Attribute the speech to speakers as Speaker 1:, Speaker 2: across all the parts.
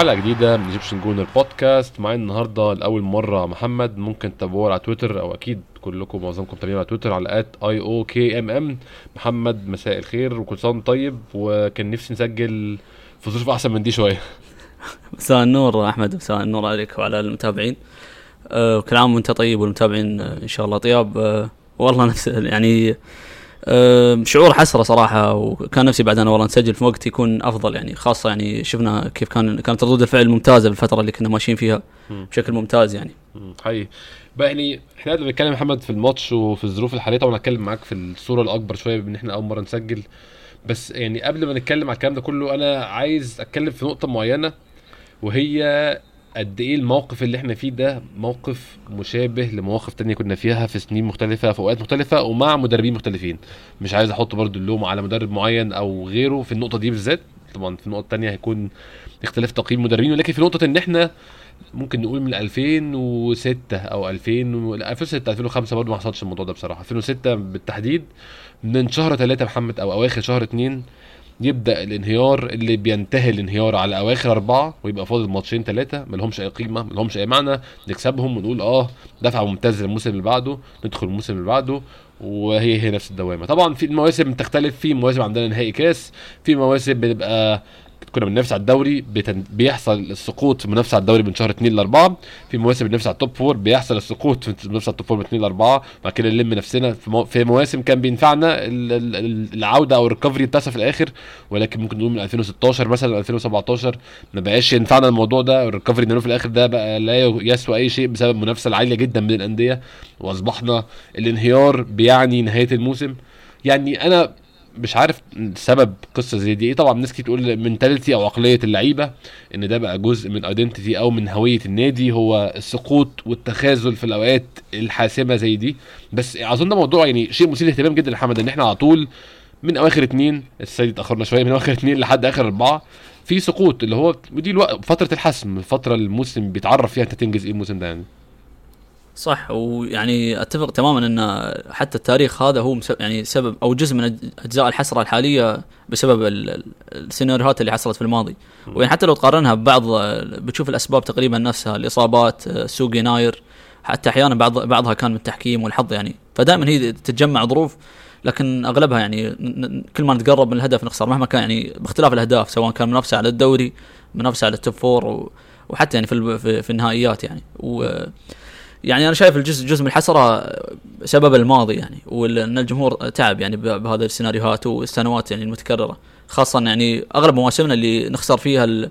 Speaker 1: حلقة جديدة من Egyptian Gooner Podcast معايا النهارده لأول مرة محمد. ممكن تتابعوه على تويتر أو أكيد كلكم معظمكم تابعين على تويتر على at A O K M M محمد مساء الخير وكل سنه طيب. وكان نفسي نسجل في ظروف أحسن من دي شوية.
Speaker 2: مساء النور أحمد مساء النور عليك وعلى المتابعين. أه كل عام وأنت طيب والمتابعين إن شاء الله طياب. أه والله نفس يعني شعور حسرة صراحة وكان نفسي بعد أنا والله نسجل في وقت يكون أفضل يعني خاصة يعني شفنا كيف كان كانت ردود الفعل ممتازة بالفترة اللي كنا ماشيين فيها بشكل ممتاز يعني.
Speaker 1: حقيقي. بقى يعني إحنا قبل بنتكلم محمد في الماتش وفي الظروف الحاليه طبعا هتكلم معاك في الصورة الأكبر شوية بإن إحنا أول مرة نسجل. بس يعني قبل ما نتكلم على الكلام ده كله أنا عايز أتكلم في نقطة معينة وهي قد إيه الموقف اللي إحنا فيه ده موقف مشابه لمواقف تانية كنا فيها في سنين مختلفة في أوقات مختلفة ومع مدربين مختلفين. مش عايز أحط برضو اللوم على مدرب معين أو غيره في النقطة دي بالذات. طبعا في النقطة التانية هيكون اختلاف تقييم مدربين ولكن في نقطة إن إحنا ممكن نقول من 2006 أو 2000 2006 2005 برضه ما حصلش الموضوع ده بصراحة. 2006 بالتحديد من شهر 3 محمد أو أواخر شهر 2 يبدأ الانهيار اللي بينتهي الانهيار على أواخر أربعة ويبقى فاضل ماتشين ثلاثة ما لهمش أي قيمة ما لهمش أي معنى نكسبهم ونقول آه دفعه ممتازه للموسم اللي بعده ندخل الموسم اللي بعده وهي هي نفس الدوامة. طبعا في المواسم بتختلف في مواسم عندنا نهائي كاس في مواسم بتبقى كنا بننافس على الدوري. بيحصل السقوط في منافسه على الدوري من شهر 2 ل 4 في مواسم بننافس على ال top four بيحصل السقوط في منافسه على التوب فور من 2 ل 4 بعد كده نلم نفسنا. في, مو... في مواسم كان بينفعنا العودة أو ال recovery بتاعها في الآخر ولكن ممكن نقول من 2016 مثلا 2017 ما بقاش ينفعنا الموضوع ده. ال recovery اللي في الآخر ده بقى لا يسوى أي شيء بسبب المنافسه العاليه جدا بين الأندية. وأصبحنا الانهيار بيعني نهاية الموسم. يعني أنا مش عارف سبب قصة زي دي إيه. طبعا ناس كتير تقول mentality أو عقلية اللعيبة إن ده بقى جزء من identity أو من هوية النادي هو السقوط والتخاذل في الأوقات الحاسمة زي دي. بس أظن ده موضوع يعني شيء مثير اهتمام جدا لأحمد إن إحنا على طول من أواخر اثنين السيد اتأخرنا شوية من أواخر اثنين لحد آخر أربعة في سقوط اللي هو دي الوقت فترة الحسم الفترة الموسم بيتعرف فيها أنت تنجز إيه الموسم ده يعني.
Speaker 2: صح ويعني أتفق تماما إن حتى التاريخ هذا هو يعني سبب أو جزء من أجزاء الحسره الحالية بسبب السيناريوهات اللي حصلت في الماضي. ويعني حتى لو تقارنها ببعض بتشوف الأسباب تقريبا نفسها الإصابات سوق يناير حتى أحيانا بعض بعضها كان من التحكيم والحظ يعني. فدائما هي تتجمع ظروف لكن أغلبها يعني كل ما نتقرب من الهدف نخسر. مهما كان يعني باختلاف الأهداف سواء كان منافسة على الدوري منافسة على ال top four وحتى يعني في في النهائيات يعني. و يعني أنا شايف الجزء جزء من الحسرة سبب الماضي يعني وان الجمهور تعب يعني بهذه السيناريوهات والسنوات يعني المتكررة خاصة يعني أغلب مواسمنا اللي نخسر فيها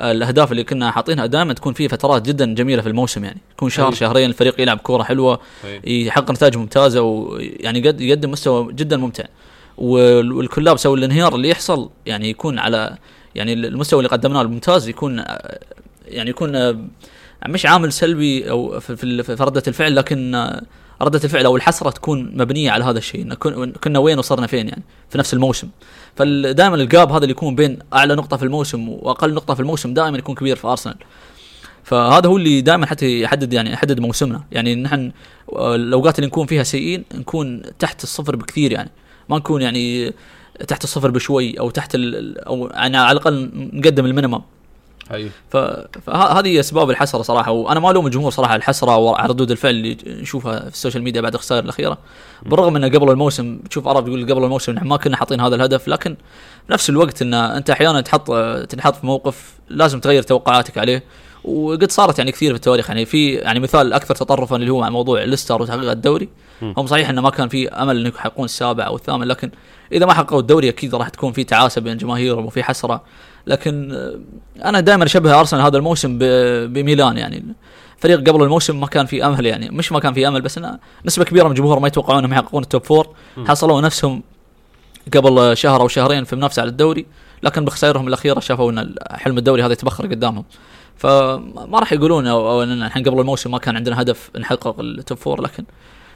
Speaker 2: الأهداف اللي كنا حاطينها دائما تكون في فترات جدا جميلة في الموسم يعني يكون شهر. شهرين الفريق يلعب كورة حلوة. يحقق نتائج ممتازة ويعني قد يقدم مستوى جدا ممتع والكلاب سووا الانهيار اللي يحصل يعني يكون على يعني المستوى اللي قدمناه الممتاز يكون يعني يكون مش عامل سلبي أو في, ردة الفعل لكن ردة الفعل أو الحسرة تكون مبنية على هذا الشيء كنا وين وصلنا فين يعني في نفس الموسم. فدائما الجاب هذا اللي يكون بين أعلى نقطة في الموسم وأقل نقطة في الموسم دائما يكون كبير في أرسنال. فهذا هو اللي دائما حتى يحدد يعني يحدد موسمنا. يعني نحن الاوقات اللي نكون فيها سيئين نكون تحت الصفر بكثير يعني. ما نكون يعني تحت الصفر بشوي أو تحت أو يعني على الأقل نقدم ال
Speaker 1: minimum. أيوه.
Speaker 2: فهذه أسباب الحسرة صراحة وأنا ما ألوم الجمهور صراحة الحسرة وعلى ردود الفعل اللي نشوفها في السوشيال ميديا بعد الخسائر الأخيرة. بالرغم انه قبل الموسم تشوف عرب يقول قبل الموسم ما كنا حاطين هذا الهدف لكن في نفس الوقت إن أنت أحيانا تحط تنحط في موقف لازم تغير توقعاتك عليه. وقد صارت يعني كثير في التواريخ يعني في يعني مثال أكثر تطرفا اللي هو مع موضوع ليستر وتحقيق الدوري. هم صحيح انه ما كان في أمل إنه يحققون السابع أو الثامن لكن إذا ما حققوا الدوري أكيد راح تكون في تعاسة بين جماهيرهم وفي حسرة. لكن أنا دائما أشبه أرسنال هذا الموسم بميلان يعني. فريق قبل الموسم ما كان في أمل يعني. مش ما كان في أمل بس إنه نسبة كبيرة من الجمهور ما يتوقعون إنهم يحققون ال top four حصلوا نفسهم قبل شهر أو شهرين في منافسة على الدوري لكن بخسائرهم الأخيرة شافوا إن حلم الدوري هذا يتبخر قدامهم. فما راح يقولون أو, أو إن الحين قبل الموسم ما كان عندنا هدف نحقق ال top four لكن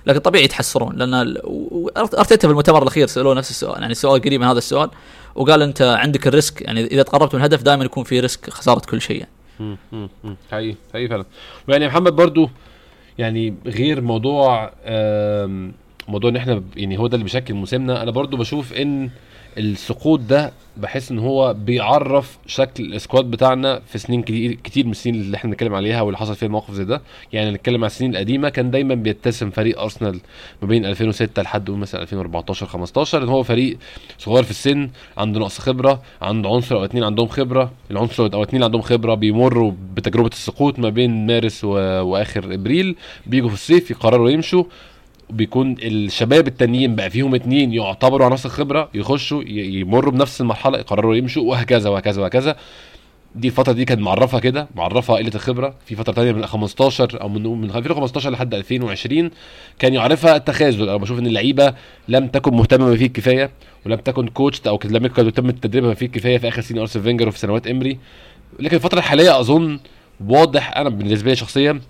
Speaker 2: لكن طبيعي يتحسرون. لأن أرتيتا في المؤتمر الأخير سألوه نفس السؤال يعني سؤال قريب من هذا السؤال. وقال أنت عندك ال risk يعني إذا تقربت من الهدف دائما يكون في risk خسارة كل شيء يعني.
Speaker 1: حقيقي حقيقي فعلا ويعني محمد برضو يعني غير موضوع موضوع إن إحنا يعني هو ده اللي بيشكل موسمنا أنا برضو بشوف إن السقوط ده بحس إن هو بيعرف شكل ال squad بتاعنا في سنين كتير من السنين اللي إحنا بنتكلم عليها واللي حصل فيها الموقف زي ده. يعني نتكلم على السنين القديمة كان دايما بيتسم فريق أرسنال ما بين 2006 لحد مثلا 2014 15 إن هو فريق صغير في السن عنده نقص خبرة عنده عنصر أو اتنين عندهم خبرة. العنصر أو اتنين عندهم خبرة بيمروا بتجربة السقوط ما بين مارس و... وآخر إبريل. بيجوا في الصيف يقرروا يمشوا. بيكون الشباب التانيين بقى فيهم اتنين يعتبروا عناصر خبره يخشوا يمروا بنفس المرحلة يقرروا يمشوا وهكذا وهكذا وهكذا. دي الفترة دي كانت معرفة كده معرفة قلة الخبرة. في فترة تانية من 15 أو من من 2015 لحد 2020 كان يعرفها التخاذل. أنا بشوف إن اللعيبة لم تكن مهتمة بما فيه الكفاية ولم تكن coached أو لم يكن تم التدريب بما فيه الكفاية في آخر سنين أرسنال فينجر وفي سنوات إمري. لكن الفترة الحالية أظن واضح أنا بالنسبة لي شخصيا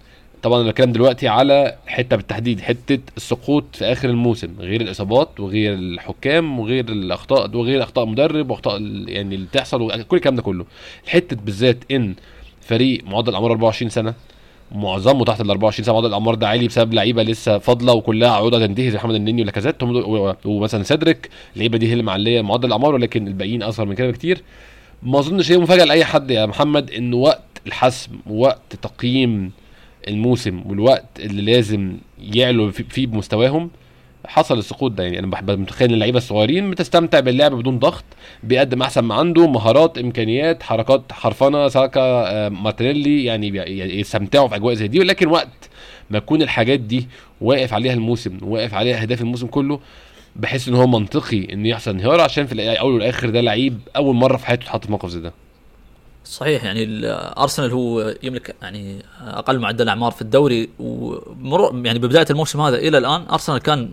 Speaker 1: طبعا بتكلم دلوقتي على حتة بالتحديد حتة السقوط في آخر الموسم غير الإصابات وغير الحكام وغير الأخطاء وغير أخطاء مدرب وأخطاء يعني اللي بتحصل وكل الكلام ده كله. حتة بالذات إن فريق معدل اعمار 24 سنة معظمه تحت ال 24 سنة معدل الاعمار ده عالي بسبب لعيبة لسه فاضلة وكلها عقودها تنتهي زي محمد النني ولاكازيت ومثلا سيدريك. اللعيبة دي هي اللي معلية معدل الاعمار ولكن الباقيين أصغر من كده بكتير. ما أظنش هي مفاجأة لأي حد يا محمد إن وقت الحسم وقت تقييم الموسم والوقت اللي لازم يعلوا في- فيه بمستواهم حصل السقوط ده. يعني أنا متخيل اللعيبة الصغيرين بتستمتع باللعب بدون ضغط بيقدم أحسن ما عنده مهارات إمكانيات حركات حرفنة ساكا آه، مارتينيلي يعني يستمتعوا في أجواء زي دي. ولكن وقت ما تكون الحاجات دي واقف عليها الموسم واقف عليها أهداف الموسم كله بحس إن هو منطقي ان يحصل انهيار عشان في الأول والآخر ده لعيب أول مرة في حياته يتحط في موقف زي ده.
Speaker 2: صحيح يعني ال- أرسنال هو يملك يعني أقل معدل اعمار في الدوري ومرور يعني ببداية الموسم هذا إلى الآن أرسنال كان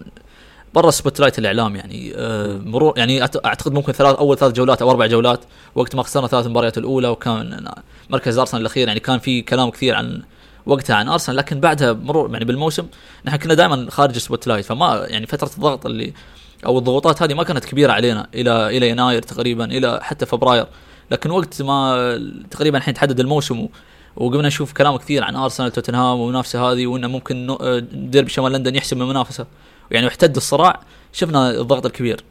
Speaker 2: برا ال spotlight الإعلام يعني آه، مرور يعني أعتقد ممكن ثلاث أول ثلاث جولات أو أربع جولات وقت ما خسرنا ثلاث مباريات الأولى وكان مركز أرسنال الأخير يعني كان في كلام كثير عن وقتها عن أرسنال لكن بعدها مرور يعني بالموسم نحن كنا دائما خارج ال spotlight فما يعني فترة الضغط اللي أو الضغوطات هذه ما كانت كبيرة علينا إلى إلى يناير تقريبا إلى حتى فبراير. لكن وقت ما تقريبا الحين تحدد الموسم و- وقمنا نشوف كلام كثير عن أرسنال توتنهام والمنافسة هذه وإنه ممكن آه، ديربي شمال لندن يحسم المنافسه يعني واحتد الصراع شفنا الضغط الكبير.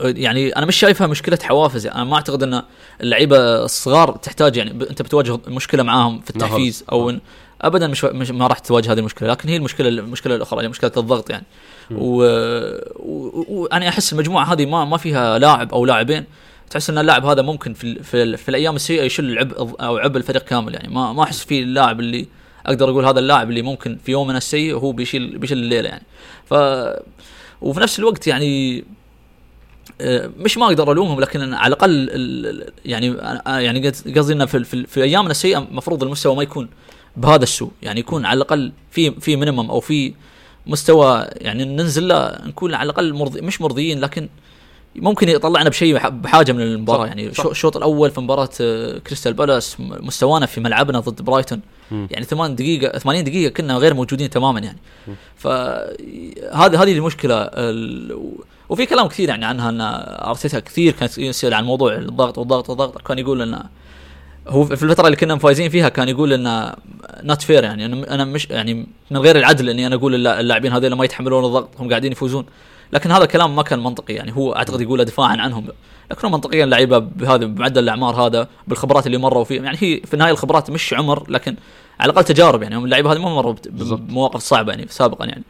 Speaker 2: يعني أنا مش شايفها مشكلة حوافز. يعني أنا ما أعتقد إن اللعيبة الصغار تحتاج يعني. أنت بتواجه مشكلة معاهم في التحفيز أو إن ابدا مش, مش ما راح تواجه هذه المشكلة. لكن هي المشكلة المشكلة الأخرى هي مشكلة الضغط يعني. وأنا و... و... أنا أحس المجموعة هذه ما ما فيها لاعب أو لاعبين تحس إن اللاعب هذا ممكن في. في. في الأيام السيئة يشيل العبء أو عبء الفريق كامل يعني ما ما أحس في اللاعب اللي أقدر أقول هذا اللاعب اللي ممكن في يوم من السيء هو بيشيل بيشيل الليلة يعني ف وفي نفس الوقت يعني آه، مش ما أقدر ألومهم لكن على الأقل ال- ال- يعني يعني قصد- قصدي إنه في, في, في ايامنا السيئة المفروض المستوى ما يكون بهذا السوء يعني يكون على الأقل في في minimum أو في مستوى يعني ننزل له نكون على الأقل مرضي مش مرضيين لكن ممكن يطلعنا بشيء بح- بحاجة من المباراة
Speaker 1: صح،
Speaker 2: يعني.
Speaker 1: صح.
Speaker 2: الشوط الأول في مباراة آه، كريستال بالاس م- مستوانا في ملعبنا ضد برايتون.
Speaker 1: مم.
Speaker 2: يعني 8 دقيقة 80 دقيقة كنا غير موجودين تماما يعني. فهذه هذه المشكلة ال- وفي كلام كثير يعني عنها أن أرتيتا كثير كان يسأل عن موضوع الضغط والضغط والضغط. كان يقول انه هو في الفترة اللي كنا فايزين فيها كان يقول انه not fair يعني. أنا مش يعني من غير العدل إني أنا أقول اللا- اللاعبين هذول ما يتحملون الضغط هم قاعدين يفوزون. لكن هذا كلام ما كان منطقي يعني هو أعتقد يقوله دفاعا عنهم. لكنه منطقيا لعيبة بهذا بمعدل الأعمار هذا بالخبرات اللي مروا فيه. يعني هي في النهاية الخبرات مش عمر لكن على الأقل تجارب يعني هم اللعيبة هذه ما مروا. بمواقف صعبة يعني سابقا يعني.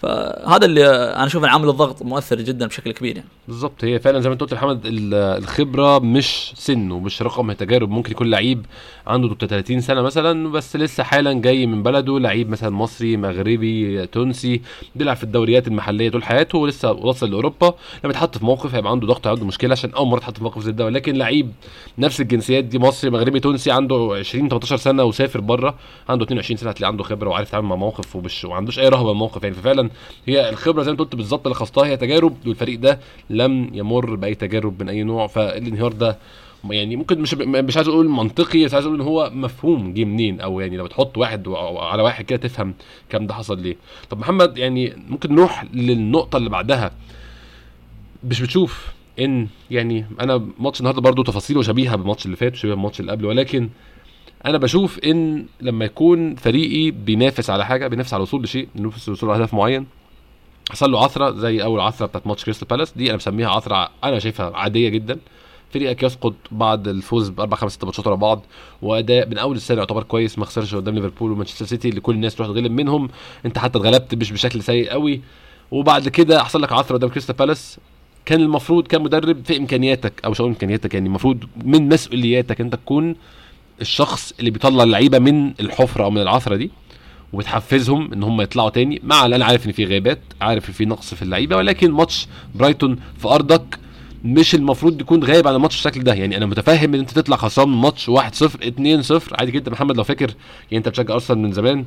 Speaker 2: فهذا اللي أنا أشوف عامل الضغط مؤثر جدا بشكل كبير يعني.
Speaker 1: بالظبط هي فعلا زي ما أنت قلت محمد ال- الخبرة مش سن ومش رقم تجارب. ممكن يكون لعيب عنده 30 سنة مثلا بس لسه حالا جاي من بلده. لعيب مثلا مصري مغربي تونسي بيلعب في الدوريات المحلية طول حياته ولسه وصل لأوروبا. لما يتحط في موقف هيبقى عنده ضغط عنده مشكلة عشان أول مرة يتحط في موقف زي ده. ولكن لعيب نفس الجنسيات دي مصري مغربي تونسي عنده 20 18 سنة وسافر بره عنده 22 سنة هتلاقي عنده خبرة وعارف يتعامل مع موقف ومش وما عندوش أي رهبة الموقف يعني. ففعلا هي الخبرة زي ما قلت بالظبط اللي خاصتها هي تجارب والفريق ده لم يمر بأي تجارب من أي نوع فالانهيار ده يعني ممكن مش مش عايز أقول منطقي بس عايز أقول إن هو مفهوم جه منين أو يعني لو تحط واحد على واحد كده تفهم الكلام ده حصل ليه. طب محمد يعني ممكن نروح للنقطة اللي بعدها. مش بتشوف إن يعني أنا ماتش النهارده برضو تفاصيله شبيهه بالماتش اللي فات وشبيهة بالماتش اللي قبله ولكن أنا بشوف إن لما يكون فريقي بينافس على حاجة بينافس على الوصول لشيء بينافس الوصول لهدف معين حصل له عثرة زي أول عثرة بتاعت ماتش كريستال بالاس دي أنا بسميها عثرة أنا شايفها عادية جدا. فريقك يسقط بعد الفوز بأربع خمس ست ماتشات ورا بعض وأداء من أول السنة يعتبر كويس ما خسرش قدام ليفربول ومانشستر سيتي اللي كل الناس تروح تغلب منهم. أنت حتى اتغلبت مش بشكل سيء قوي. وبعد كده حصل لك عثرة قدام كريستال بالاس. كان المفروض كمدرب في إمكانياتك أو مش إمكانياتك يعني المفروض من مسؤولياتك أنت تكون الشخص اللي بيطلع اللعيبة من الحفرة أو من العثرة دي وتحفزهم إن هم يطلعوا تاني مع أنا عارف إن في غيابات عارف إن في نقص في اللعيبة ولكن ماتش برايتون في أرضك مش المفروض يكون غايب عن الماتش بالشكل ده. يعني أنا متفهم إن أنت تطلع خسران من ماتش 1-0 2-0 عادي جدا محمد لو فاكر. يعني أنت بتشجع أرسنال من زمان.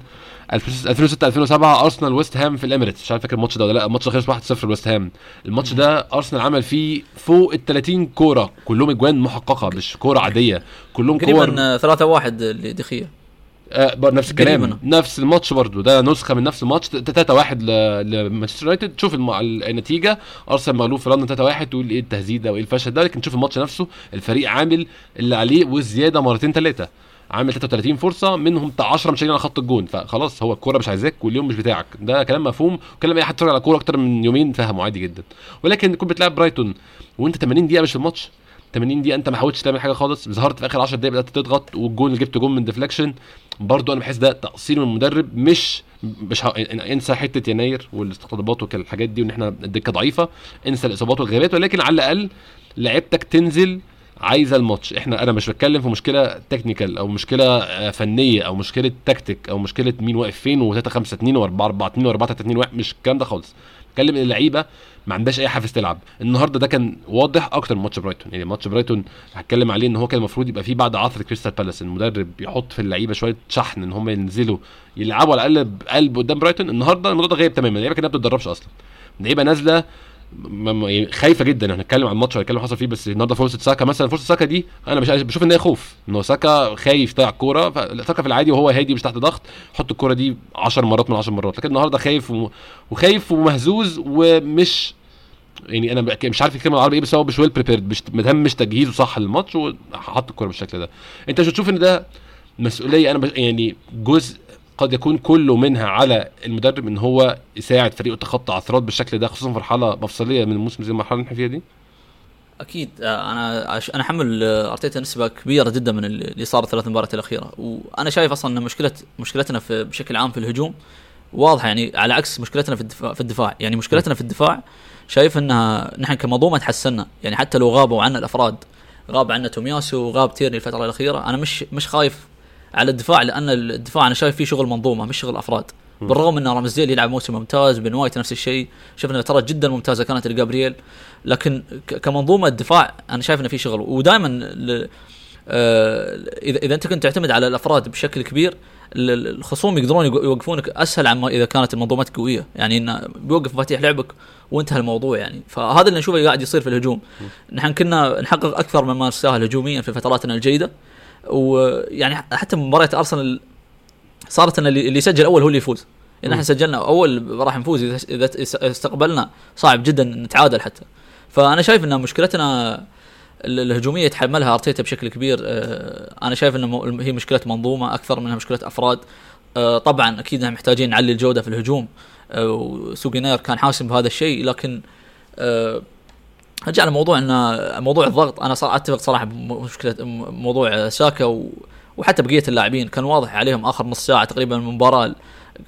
Speaker 1: 2006 2007 أرسنال ويست هام في الإميريتس. مش عارف فاكر الماتش ده ولا لأ. الماتش ده خلص 1-0 لويست هام. الماتش ده أرسنال عمل فيه فوق ال 30 كورة. كلهم أجوان محققة مش كورة عادية. كلهم كور
Speaker 2: تقريبا 3 1 لدخيه
Speaker 1: آه نفس الكلام. نفس الماتش برضو ده نسخة من نفس الماتش. 3 1 لمانشستر يونايتد. تشوف الم... النتيجة. أرسنال مغلوب في لندن 3 1 تقول إيه التهزيق ده وإيه الفشل ده. لكن تشوف الماتش نفسه. الفريق عامل اللي عليه والزياده مرتين ثلاثة عامل 33 فرصة. منهم بتاع 10 مش على خط الجون. فخلاص هو الكورة مش عايزاك واليوم مش بتاعك. ده كلام مفهوم. وكلام أي حد اتفرج على كورة أكتر من يومين فهمه عادي جدا. ولكن تكون بتلعب برايتون. وأنت 80 دقيقة مش في الماتش. 80 دقيقة أنت ما حاولتش تعمل حاجة خالص. ظهرت في آخر 10 دقايق بدأت تضغط. والجون اللي جبت جون من deflection برضو أنا بحس ده تقصير من المدرب مش مش ه... انسى حتة يناير والاستقطابات والحاجات دي وإن إحنا الدكة ضعيفة انسى الإصابات والغيابات ولكن على الأقل لعيبتك تنزل عايزة الماتش. إحنا أنا مش بتكلم في مشكلة technical أو مشكلة آه، فنية أو مشكلة تكتيك أو مشكلة مين واقف فين و3 5 2 و4 4 2 و4 3 2 1 مش الكلام ده خالص. بتكلم إن اللعيبة ما عندهاش أي حافز تلعب. النهارده ده كان واضح أكتر من ماتش برايتون. يعني ماتش برايتون هتكلم عليه إن هو كان المفروض يبقى فيه بعد عثره كريستال بالاس. المدرب يحط في اللعيبة شوية شحن إن هم ينزلوا يلعبوا على الأقل بقلب قدام برايتون. النهارده الموضوع ده غايب تماما. اللعيبة كانت ما بتتدربش أصلا. اللعيبة نازلة خايفة جدا إحنا هنتكلم عن الماتش وهنتكلم حصل فيه بس النهارده فرصة ساكا مثلا فرصة ساكا دي أنا مش بشوف إن هي خوف ان هو ساكا خايف يضيع الكورة فساكا في العادي وهو هادي مش تحت ضغط يحط الكورة دي 10 مرات من 10 مرات لكن النهارده خايف. وخايف ومهزوز ومش يعني أنا مش عارف الكلمة العربي إيه بس هو مش well prepared مش مش تجهيزه صح للماتش وحط الكورة بالشكل ده أنت مش بتشوف إن ده مسؤولية أنا. يعني جزء قد يكون كله منها على المدرب إن هو يساعد فريقه يتخطى عثرات بالشكل ده خصوصا في مرحلة مفصلية من الموسم زي المرحلة اللي إحنا فيها دي؟
Speaker 2: أكيد. آه، أنا أنا أحمل آه، أرتيتا نسبة كبيرة جدا من اللي صار الثلاث مباريات الأخيرة. وأنا شايف أصلا إن مشكله مشكلتنا في بشكل عام في الهجوم واضحة. يعني على عكس مشكلتنا في الدفاع في الدفاع. يعني مشكلتنا في الدفاع شايف إنها نحن كمنظومه تحسنا يعني حتى لو غابوا عنا الأفراد غاب عنا تومياسو وغاب تيرني الفترة الأخيرة أنا مش مش خايف على الدفاع لأن الدفاع أنا شايف فيه شغل منظومة مش شغل أفراد. بالرغم إن رامزديل يلعب موسم ممتاز بن وايت نفس الشيء شفنا ترى جدا ممتازة كانت لجابرييل. لكن كمنظومة دفاع أنا شايف إنه في شغل. ودائما ل- آه، إذا إذا أنت كنت تعتمد على الأفراد بشكل كبير ال- ال- الخصوم يقدرون يق- يوقفونك أسهل عما إذا كانت المنظومات قوية. يعني انه بيوقف مفاتيح لعبك وانتهى الموضوع يعني. فهذا اللي نشوفه قاعد يصير في الهجوم. نحن كنا نحقق أكثر مما نستاهل هجوميا في فتراتنا الجيدة. ويعني حتى مباريات أرسنال صارت إن اللي يسجل أول هو اللي يفوز. يعني إحنا سجلنا أول راح نفوز إذا استقبلنا صعب جدا نتعادل حتى. فأنا شايف إن مشكلتنا ال- الهجومية يتحملها أرتيتا بشكل كبير. آه، أنا شايف انه م- هي مشكلة منظومة أكثر منها مشكلة أفراد. آه، طبعا أكيد إننا محتاجين نعلي الجودة في الهجوم. آه، وسوق يناير كان حاسم بهذا الشيء لكن ارجع لموضوع ان موضوع الضغط. أنا صار أتفق صراحة بمشكلة موضوع ساكا و وحتى بقية اللاعبين. كان واضح عليهم آخر نص ساعة تقريبا من المباراه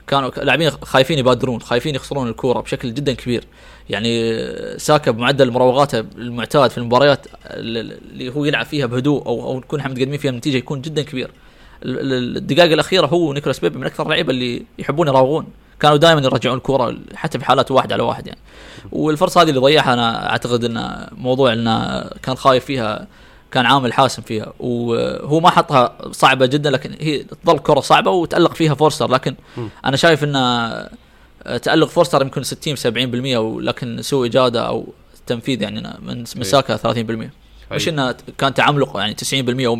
Speaker 2: كانوا لاعبين خايفين يبادرون خايفين يخسرون الكورة بشكل جدا كبير. يعني ساكا بمعدل مراوغاته المعتاد في المباريات اللي هو يلعب فيها بهدوء أو أو نكون إحنا متقدمين فيها النتيجة يكون جدا كبير. ال- ال- الدقائق الأخيرة هو ونيكولاس بيبي من أكثر اللعيبة اللي يحبون يراوغون. كانوا دائما يرجعون الكره حتى في حالات واحد على واحد يعني. والفرصة هذه اللي ضيعها أنا أعتقد انه موضوع انه كان خايف فيها كان عامل حاسم فيها. وهو ما حطها صعبة جدا لكن هي تظل كرة صعبة وتألق فيها فورستر. لكن. أنا شايف انه تألق فورستر يمكن 60 70% ولكن سوء إجادة أو تنفيذ يعني من من ساكا 30% مش انه كان تعملق يعني 90% أو 100%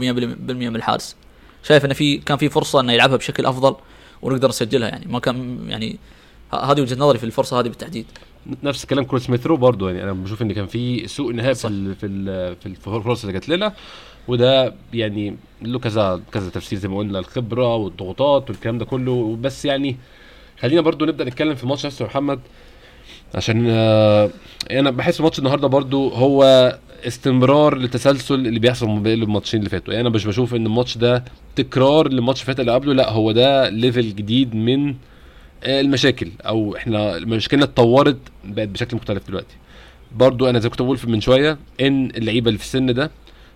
Speaker 2: من الحارس. شايف انه في كان في فرصة إنه يلعبها بشكل أفضل. ونقدر نسجلها يعني. ما كان يعني هذه وجهة نظري في الفرصة هذه بالتحديد.
Speaker 1: نفس كلام كروس مترو برضو يعني. أنا بشوف إن كان في سوء نهائي في في في الفرص اللي جات لنا. وده يعني له كذا كذا تفسير زي ما قلنا الخبرة والضغوطات والكلام ده كله. بس يعني خلينا برضو نبدأ نتكلم في الماتش نفسه محمد عشان آه، أنا بحس ماتش النهارده برضو هو استمرار للتسلسل اللي بيحصل ما بين الماتشين اللي فاتوا. يعني أنا مش بشوف إن الماتش ده تكرار للماتش اللي فات اللي قبله لا هو ده level جديد من آه، المشاكل. أو إحنا مشكلتنا اتطورت بقت بشكل مختلف دلوقتي. برضو أنا زي كنت بقول من شوية إن اللعيبة اللي في السن ده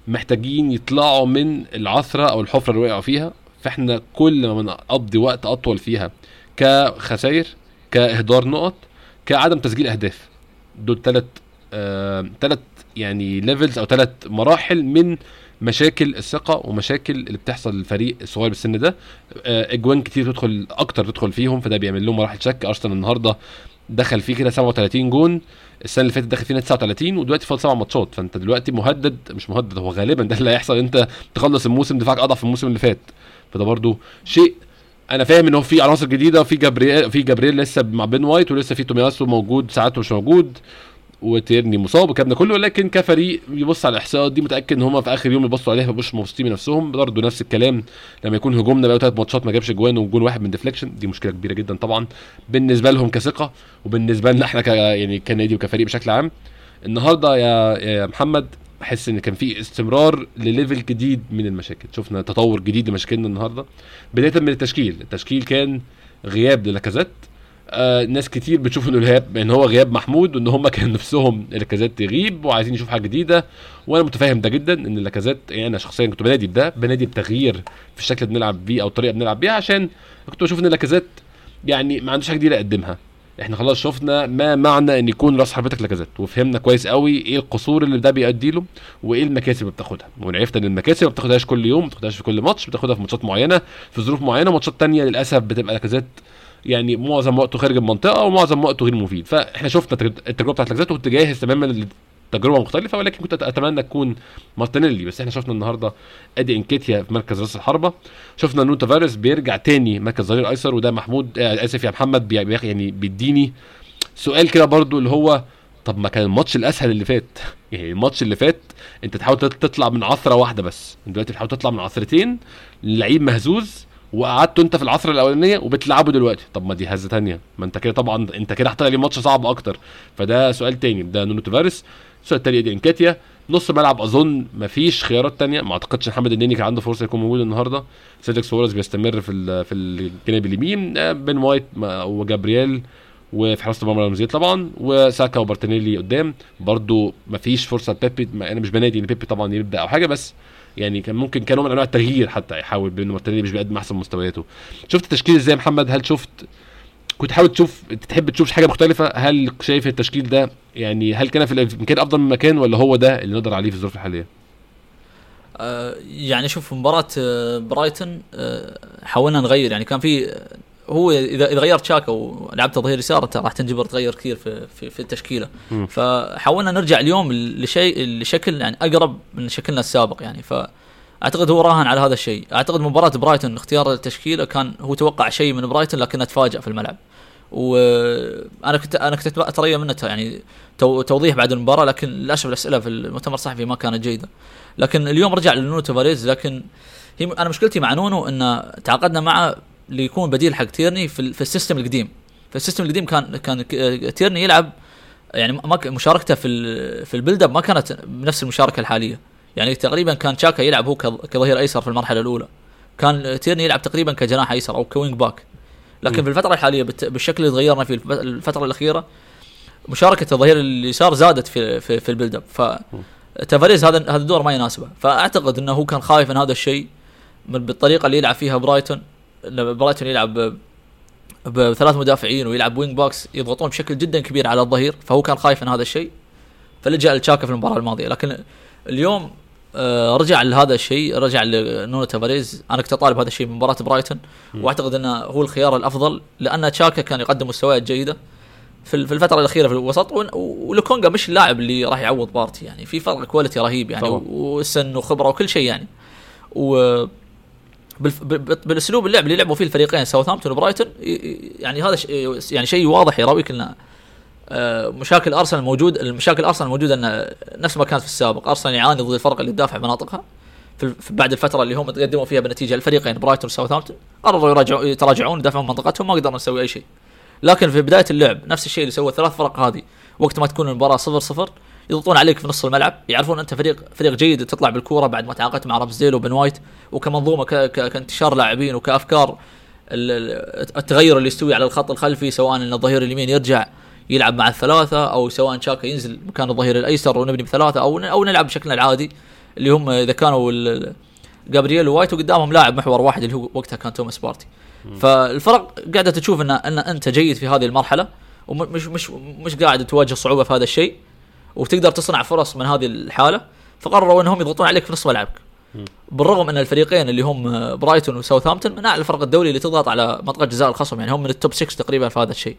Speaker 1: محتاجين يطلعوا من العثرة أو الحفرة اللي وقعوا فيها. فإحنا كل ما بنقضي وقت أطول فيها كخسائر كإهدار نقط كعدم تسجيل أهداف. دول ثلاث ثلاث يعني levels أو ثلاث مراحل من مشاكل الثقة ومشاكل اللي بتحصل للفريق الصغير بالسن ده. آه، إجوان كتير تدخل أكتر تدخل فيهم فده بيعمل لهم مراحل شك. أرسنال النهارده دخل فيه كده 37 جون السنة اللي فاتت دخل فينا 39 ودلوقتي فاضل سبع ماتشات. فأنت دلوقتي مهدد مش مهدد هو غالبا ده اللي هيحصل انت تخلص الموسم دفاعك أضعف الموسم اللي فات. فده برضو شيء أنا فاهم إن هو في عناصر جديدة وفي جبريل في جبريل لسه مع بين وايت ولسه في تومياسو موجود ساعات مش موجود. وتيرني مصاب والكلام كله لكن كفريق يبص على الإحصاءات دي متأكد إن هم في آخر يوم يبصوا عليها يبقوش مبسوطين من نفسهم برضه نفس الكلام لما يكون هجومنا بقى ثلاث ماتشات ما جابش جوان وجون واحد من deflection دي مشكلة كبيرة جدا طبعا. بالنسبة لهم كثقة وبالنسبة لنا إحنا ك يعني كنادي وكفريق بشكل عام. النهارده يا يا محمد بحس إن كان في استمرار لل level جديد من المشاكل. شفنا تطور جديد لمشاكلنا النهارده. بداية من التشكيل التشكيل كان غياب للاكازيت. آه ناس كتير بتشوف إنه الهاب إن هو غياب محمود وإن هم كان نفسهم لاكازيت يغيب وعايزين يشوف حاجة جديدة. وأنا متفاهم ده جدا إن لاكازيت يعني أنا شخصيا كنت بنادي بده بنادي بتغيير في الشكل اللي بنلعب بيه أو الطريقة بنلعب بيها عشان كنت بشوف إن لاكازيت يعني ما عندوش حاجة جديدة يقدمها. إحنا خلاص شفنا ما معنى إن يكون راس حربتك لاكازيت وفهمنا كويس قوي إيه القصور اللي ده بيؤدي له وإيه المكاسب اللي بتاخدها. وعرفت إن المكاسب ما بتاخدهاش كل يوم ما بتاخدهاش في كل ماتش بتاخدها في ماتشات معينة في ظروف معينة ماتشات تانية للأسف بتبقى لاكازيت يعني معظم وقته خارج المنطقة ومعظم وقته غير مفيد. فإحنا شفنا تجر- التجربة بتاعت لاكازيت وكنت جاهز تماما لتجربة مختلفة ولكن كنت أتمنى تكون مارتينيلي. بس إحنا شفنا النهارده إدي إنكيتيا في مركز راس الحربة. شفنا نونو تافاريس بيرجع تاني مركز ظهير ايسر وده محمود آه آسف يا محمد يعني بيديني سؤال كده برضو اللي هو طب ما كان الماتش الأسهل اللي فات. يعني الماتش اللي فات أنت تحاول تط- تطلع من عثرة واحدة بس. دلوقتي بتحاول تطلع من عثرتين لعيب مهزوز وقعدته انت في العثرة الأولانية وبتلعبه دلوقتي. طب ما دي هزة تانية. ما انت كده طبعا انت كده هتطلع لي ماتش صعب أكتر. فده سؤال تاني. ده نونو تافاريس السؤال التاني إدي إنكيتيا نص ملعب أظن مفيش خيارات تانية. ما أعتقدش محمد النني كان عنده فرصة يكون موجود النهارده. سيدريك سواريز بيستمر في في الجانب اليمين. آه، بين وايت ما- وجابرييل وفي حراسة المرمى رامزديل طبعا. وساكا ومارتينيلي قدام. برضو مفيش فرصة لبيبي. ما أنا مش بنادي إن بيبي طبعا يبدأ أو حاجة بس يعني كان ممكن كان نوع من أنواع التغيير حتى يحاول بان مارتينيلي مش بيقدم أحسن مستوياته. شفت التشكيل إزاي محمد؟ هل شفت كنت حاول تشوف تحب تشوف حاجة مختلفة؟ هل شايف التشكيل ده يعني هل كان في الامكان أفضل مما كان ولا هو ده اللي نقدر عليه في الظروف الحالية؟
Speaker 2: آه، يعني شوف مباراة آه، برايتون آه، حاولنا نغير. يعني كان في هو اذا إذا غيرت تشاكا ولعبت ظهير يسار أنت راح تنجبر تغير كثير في في, في التشكيلة.
Speaker 1: مم.
Speaker 2: فحاولنا نرجع اليوم لشيء لشكل يعني أقرب من شكلنا السابق يعني. فأعتقد هو راهن على هذا الشيء. أعتقد مباراة برايتون اختيار التشكيلة كان هو توقع شيء من برايتون لكنه تفاجأ في الملعب. وأنا كنت أنا كنت أتريا منه يعني تو- توضيح بعد المباراة لكن للأسف الأسئلة في المؤتمر الصحفي ما كانت جيدة. لكن اليوم رجع لنونو تافاريز لكن هي أنا مشكلتي مع نونو إن تعاقدنا معه ليكون بديل حق تيرني في, في ال system القديم. في ال system القديم كان كان تيرني يلعب يعني ما مشاركته في في ال build up ما كانت بنفس المشاركة الحالية. يعني تقريبا كان تشاكا يلعب هو كظ- كظهير أيسر في المرحلة الأولى. كان تيرني يلعب تقريبا كجناح أيسر أو ك wing back. لكن
Speaker 1: مم.
Speaker 2: في الفترة الحالية بالشكل اللي تغيرنا فيه الف- الفترة الأخيرة مشاركة الظهير اليسار زادت في في, في ال build up. ف تافاريز هذا هذا الدور ما يناسبه. فأعتقد إنه هو كان خايف من هذا الشيء بالطريقة اللي يلعب فيها برايتون. لما برايتون يلعب بثلاث مدافعين ويلعب wing backs يضغطون بشكل جدا كبير على الظهير فهو كان خايف من هذا الشيء فلجأ لتشاكا في المباراة الماضية لكن اليوم آه، رجع لهذا الشيء رجع لنونو تافاريز أنا كنت أطالب هذا الشيء من مباراة برايتون. وأعتقد إنه هو الخيار الأفضل لأن تشاكا كان يقدم مستويات جيدة في ال- في الفترة الأخيرة في الوسط ون- ولوكونجا مش اللاعب اللي راح يعوض بارتي يعني في فرق quality رهيب يعني
Speaker 1: طبعا.
Speaker 2: وسن وخبرة وكل شيء يعني و بالأسلوب اللعب اللي لعبوا فيه الفريقين ساوثهامبتون وبرايتون يعني هذا يعني شيء واضح يراويك ان آه، مشاكل أرسنال موجود المشاكل أرسنال موجودة ان نفس ما كانت في السابق. أرسنال يعاني ضد الفرق اللي تدافع مناطقها بعد الفترة اللي هم تقدموا فيها بنتيجة الفريقين برايتون وساوثهامبتون. قرروا يراجعوا يتراجعون يدافعون منطقتهم ما قدرنا نسوي أي شيء. لكن في بداية اللعب نفس الشيء اللي سوى الثلاث فرق هذه. وقت ما تكون المباراة صفر صفر يضغطون عليك في نص الملعب يعرفون أنت فريق فريق جيد تطلع بالكورة بعد ما تعاقدت مع رامزديل وبن وايت وكمنظومة ك... ك... كانتشار لاعبين وكأفكار التغير اللي يستوي على الخط الخلفي سواء إن الظهير اليمين يرجع يلعب مع الثلاثة أو سواء شاكا ينزل مكان الظهير الأيسر ونبني بثلاثة أو أو نلعب بشكلنا العادي اللي هم إذا كانوا جابرييل ووايت وقدامهم لاعب محور واحد اللي هو وقتها كان توماس بارتي. فالفرق قاعدة تشوف ان إن أنت جيد في هذه المرحلة ومش مش مش قاعد تواجه صعوبة في هذا الشيء. وتقدر تصنع فرص من هذه الحالة فقرروا إنهم يضغطون عليك في نص ملعبك. بالرغم ان الفريقين اللي هم برايتون وساوثهامبتون من أعلى الفرق الدوري اللي تضغط على منطقه جزاء الخصم يعني هم من ال top 6 تقريبا في هذا الشيء.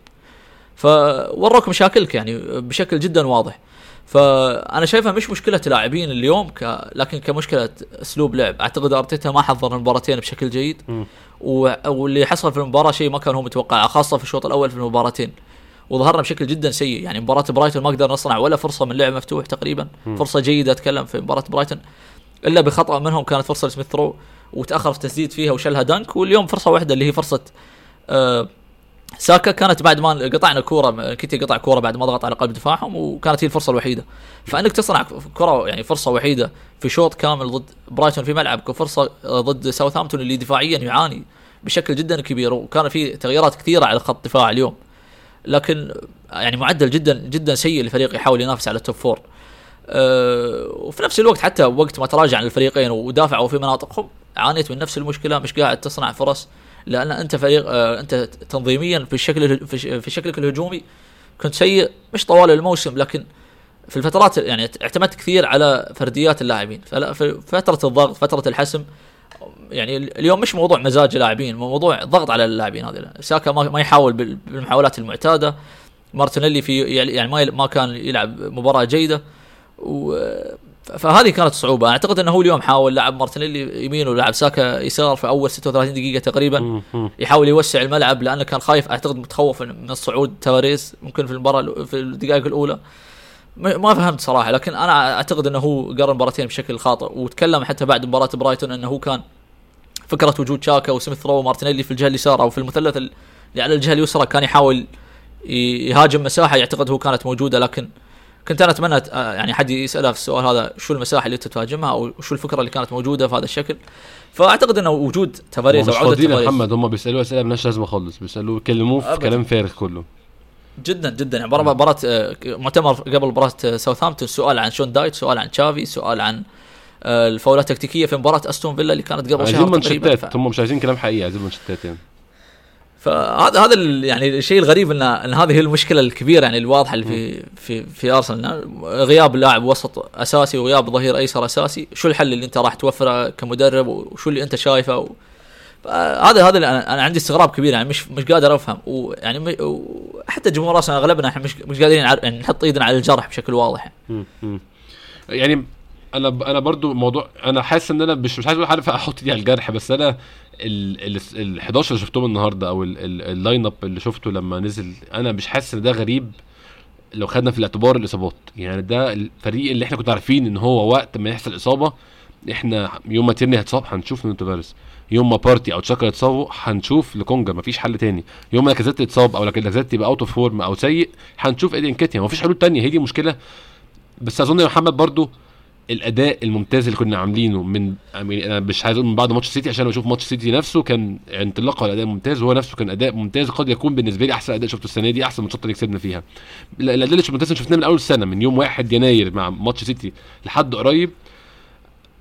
Speaker 2: فوروك مشاكلك يعني بشكل جدا واضح. فأنا شايفها مش مشكلة لاعبين اليوم ك... لكن كمشكلة أسلوب لعب. أعتقد أرتيتا ما حضر المباراتين بشكل جيد. و... واللي حصل في المباراة شيء ما كان هو متوقع خاصة في الشوط الأول في المباراتين. وظهرنا بشكل جدا سيء. يعني مباراة برايتون ما قدرنا نصنع ولا فرصة من لعب مفتوح تقريبا. فرصة جيدة أتكلم في مباراة برايتون. إلا بخطأ منهم كانت فرصة لسميث ثرو وتأخر في التسديد فيها وشلها دنك واليوم فرصة واحدة اللي هي فرصة آه ساكا. كانت بعد ما قطعنا كوره نكيتيا قطع كورة بعد ما ضغط على قلب دفاعهم وكانت هي الفرصة الوحيدة. فأنك تصنع كرة يعني فرصة وحيدة في شوط كامل ضد برايتون في ملعبك وفرصه ضد ساوثهامبتون اللي دفاعيا يعاني بشكل جدا كبير. وكان في تغييرات كثيرة على خط الدفاع اليوم. لكن يعني معدل جدا جدا سيء لفريق يحاول ينافس على ال top four أه وفي نفس الوقت حتى وقت ما تراجع عن الفريقين ودافعوا في مناطقهم عانيت من نفس المشكلة مش قاعد تصنع فرص لأن أنت فريق آه أنت تنظيميا في الشكل في شكلك الهجومي كنت سيء مش طوال الموسم لكن في الفترات يعني اعتمدت كثير على فرديات اللاعبين. في فترة الضغط فترة الحسم يعني اليوم مش موضوع مزاج اللاعبين موضوع ضغط على اللاعبين هذه ساكا ما يحاول بالمحاولات المعتادة. مارتينيلي في يعني ما ما كان يلعب مباراة جيدة. و فهذه كانت صعوبة. أعتقد إنه هو اليوم حاول لعب مارتينيلي يمين ولعب ساكا يسار في أول 36 دقيقة تقريبا. يحاول يوسع الملعب لأنه كان خايف. أعتقد متخوف من صعود تافاريز ممكن في المباراة في الدقائق الأولى. ما فهمت صراحة. لكن أنا أعتقد إنه هو قرر المباراتين بشكل خاطئ. وتكلم حتى بعد مباراة برايتون إنه هو كان فكرة وجود شاكا وسميث رو ومارتينيلي في الجهة اليسار أو في المثلث اللي على الجهة اليسرى كان يحاول يهاجم مساحة يعتقد هو كانت موجودة لكن كنت أنا أتمنى يعني حد يسأله في السؤال هذا شو المساحة اللي تتهاجمها أو شو الفكرة اللي كانت موجودة في هذا الشكل. فأعتقد انه وجود تفاريز
Speaker 1: أو عودة تفاريز. محمد هم بيسألوه أسئلة مالهاش لازمة خالص بيسألوه يكلموه في كلام فارغ كله.
Speaker 2: جدا جدا. يعني مباراه مؤتمر قبل مباراة ساوثهامبتون سؤال عن شون دايت سؤال عن تشافي سؤال عن الفاولات التكتيكية في مباراة أستون فيلا اللي كانت قبل
Speaker 1: شهر تقريبا. هم مش عايزين كلام حقيقي عايزين منشطات يعني.
Speaker 2: فهذا هذا يعني الشيء الغريب ان إن هذه هي المشكلة الكبيرة يعني الواضحة اللي في في في أرسنال. غياب لاعب وسط أساسي وغياب ظهير أيسر أساسي. شو الحل اللي أنت راح توفره كمدرب وشو اللي أنت شايفه؟ و... هذا هذا أنا عندي استغراب كبير يعني مش مش قادر أفهم. ويعني حتى جمهور أرسنال أغلبنا إحنا مش مش قادرين يعني نحط إيدنا على الجرح بشكل واضح
Speaker 1: يعني أنا أنا برضو موضوع أنا حاسس ان أنا مش مش عايز أقول عارف أحط ايدي على الجرح بس أنا ال 11 اللي شفتهم النهارده أو ال line up اللي شفته لما نزل أنا مش حاسس ان ده غريب لو خدنا في الاعتبار الإصابات. يعني ده الفريق اللي إحنا كنا عارفين ان هو وقت ما يحصل إصابة إحنا يوم ما تيرني هيتصاب هنشوف نونو تافاريز يوم ما بارتي أو تشاكا يتصابوا هنشوف لكونجا مفيش حل تاني. يوم ما لاكازيت يتصاب أو لاكازيت يبقى out of form أو سيء هنشوف إيدي انكيتيا. مفيش حلول تانية هي دي مشكله بس أظن محمد برضو الأداء الممتاز اللي كنا عاملينه من أنا مش عايز أقول من بعد ماتش سيتي عشان بشوف ماتش سيتي نفسه كان انطلاقة الاداء ممتاز وهو نفسه كان أداء ممتاز قد يكون بالنسبة لي أحسن أداء شفته السنة دي أحسن ماتشات اللي كسبنا فيها. الأداء اللي ممتاز شفناه من أول السنة من يوم 1 يناير مع ماتش سيتي لحد قريب.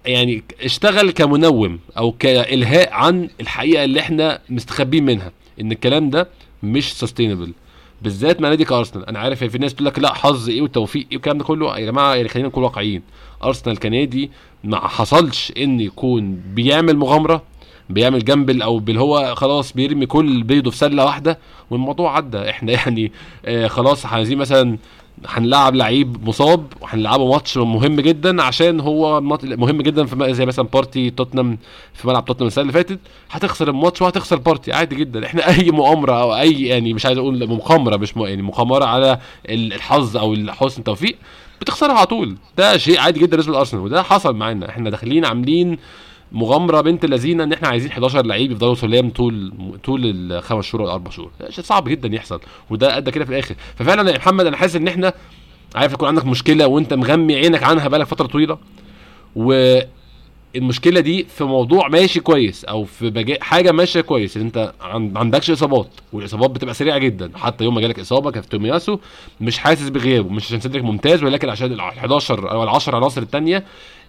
Speaker 1: يعني اشتغل كمنوم أو كإلهاء عن الحقيقة اللي إحنا مستخبين منها إن الكلام ده مش sustainable بالذات مع نادي كأرسنال. أنا عارف في ناس تقول لك لا حظ إيه والتوفيق إيه والكلام ده كله. يا جماعة يعني خلينا نكون واقعيين. أرسنال كنادي ما حصلش إن يكون بيعمل مغامرة بيعمل جنب أو اللي هو خلاص بيرمي كل بيضه في سلة واحدة والموضوع عدى. إحنا يعني آه خلاص عايزين مثلا هنلعب لعيب مصاب وهنلعبه ماتش مهم جدا عشان هو مهم جدا في زي مثلا بارتي توتنهام في ملعب توتنهام السنة اللي فاتت. هتخسر الماتش وهتخسر بارتي عادي جدا. إحنا أي مؤامرة أو أي يعني مش عايز أقول مقامرة مش م... يعني مقامرة على الحظ أو حسن التوفيق بتخسرها على طول. ده شيء عادي جدا بالنسبة لأرسنال وده حصل معانا. إحنا داخلين عاملين مغامرة بنت لذينه إن إحنا عايزين 11 لعيب يفضلوا سلام طول طول الخمس شهور ولا أربع شهور. شيء صعب جدا يحصل. وده أدى كده في الآخر. ففعلا يا محمد أنا حاسس إن إحنا عارف يكون عندك مشكلة وأنت مغمي عينك عنها بقالك فترة طويلة. والمشكلة دي في موضوع ماشي كويس أو في. حاجة ماشية كويس إن أنت عن... عندكش إصابات والإصابات بتبقى سريعة جدا حتى يوم ما جالك إصابة كان في تومياسو مش حاسس بغيابه مش عشان صدرك ممتاز ولكن عشان ال 11 أو ال 10 عناصر الثانية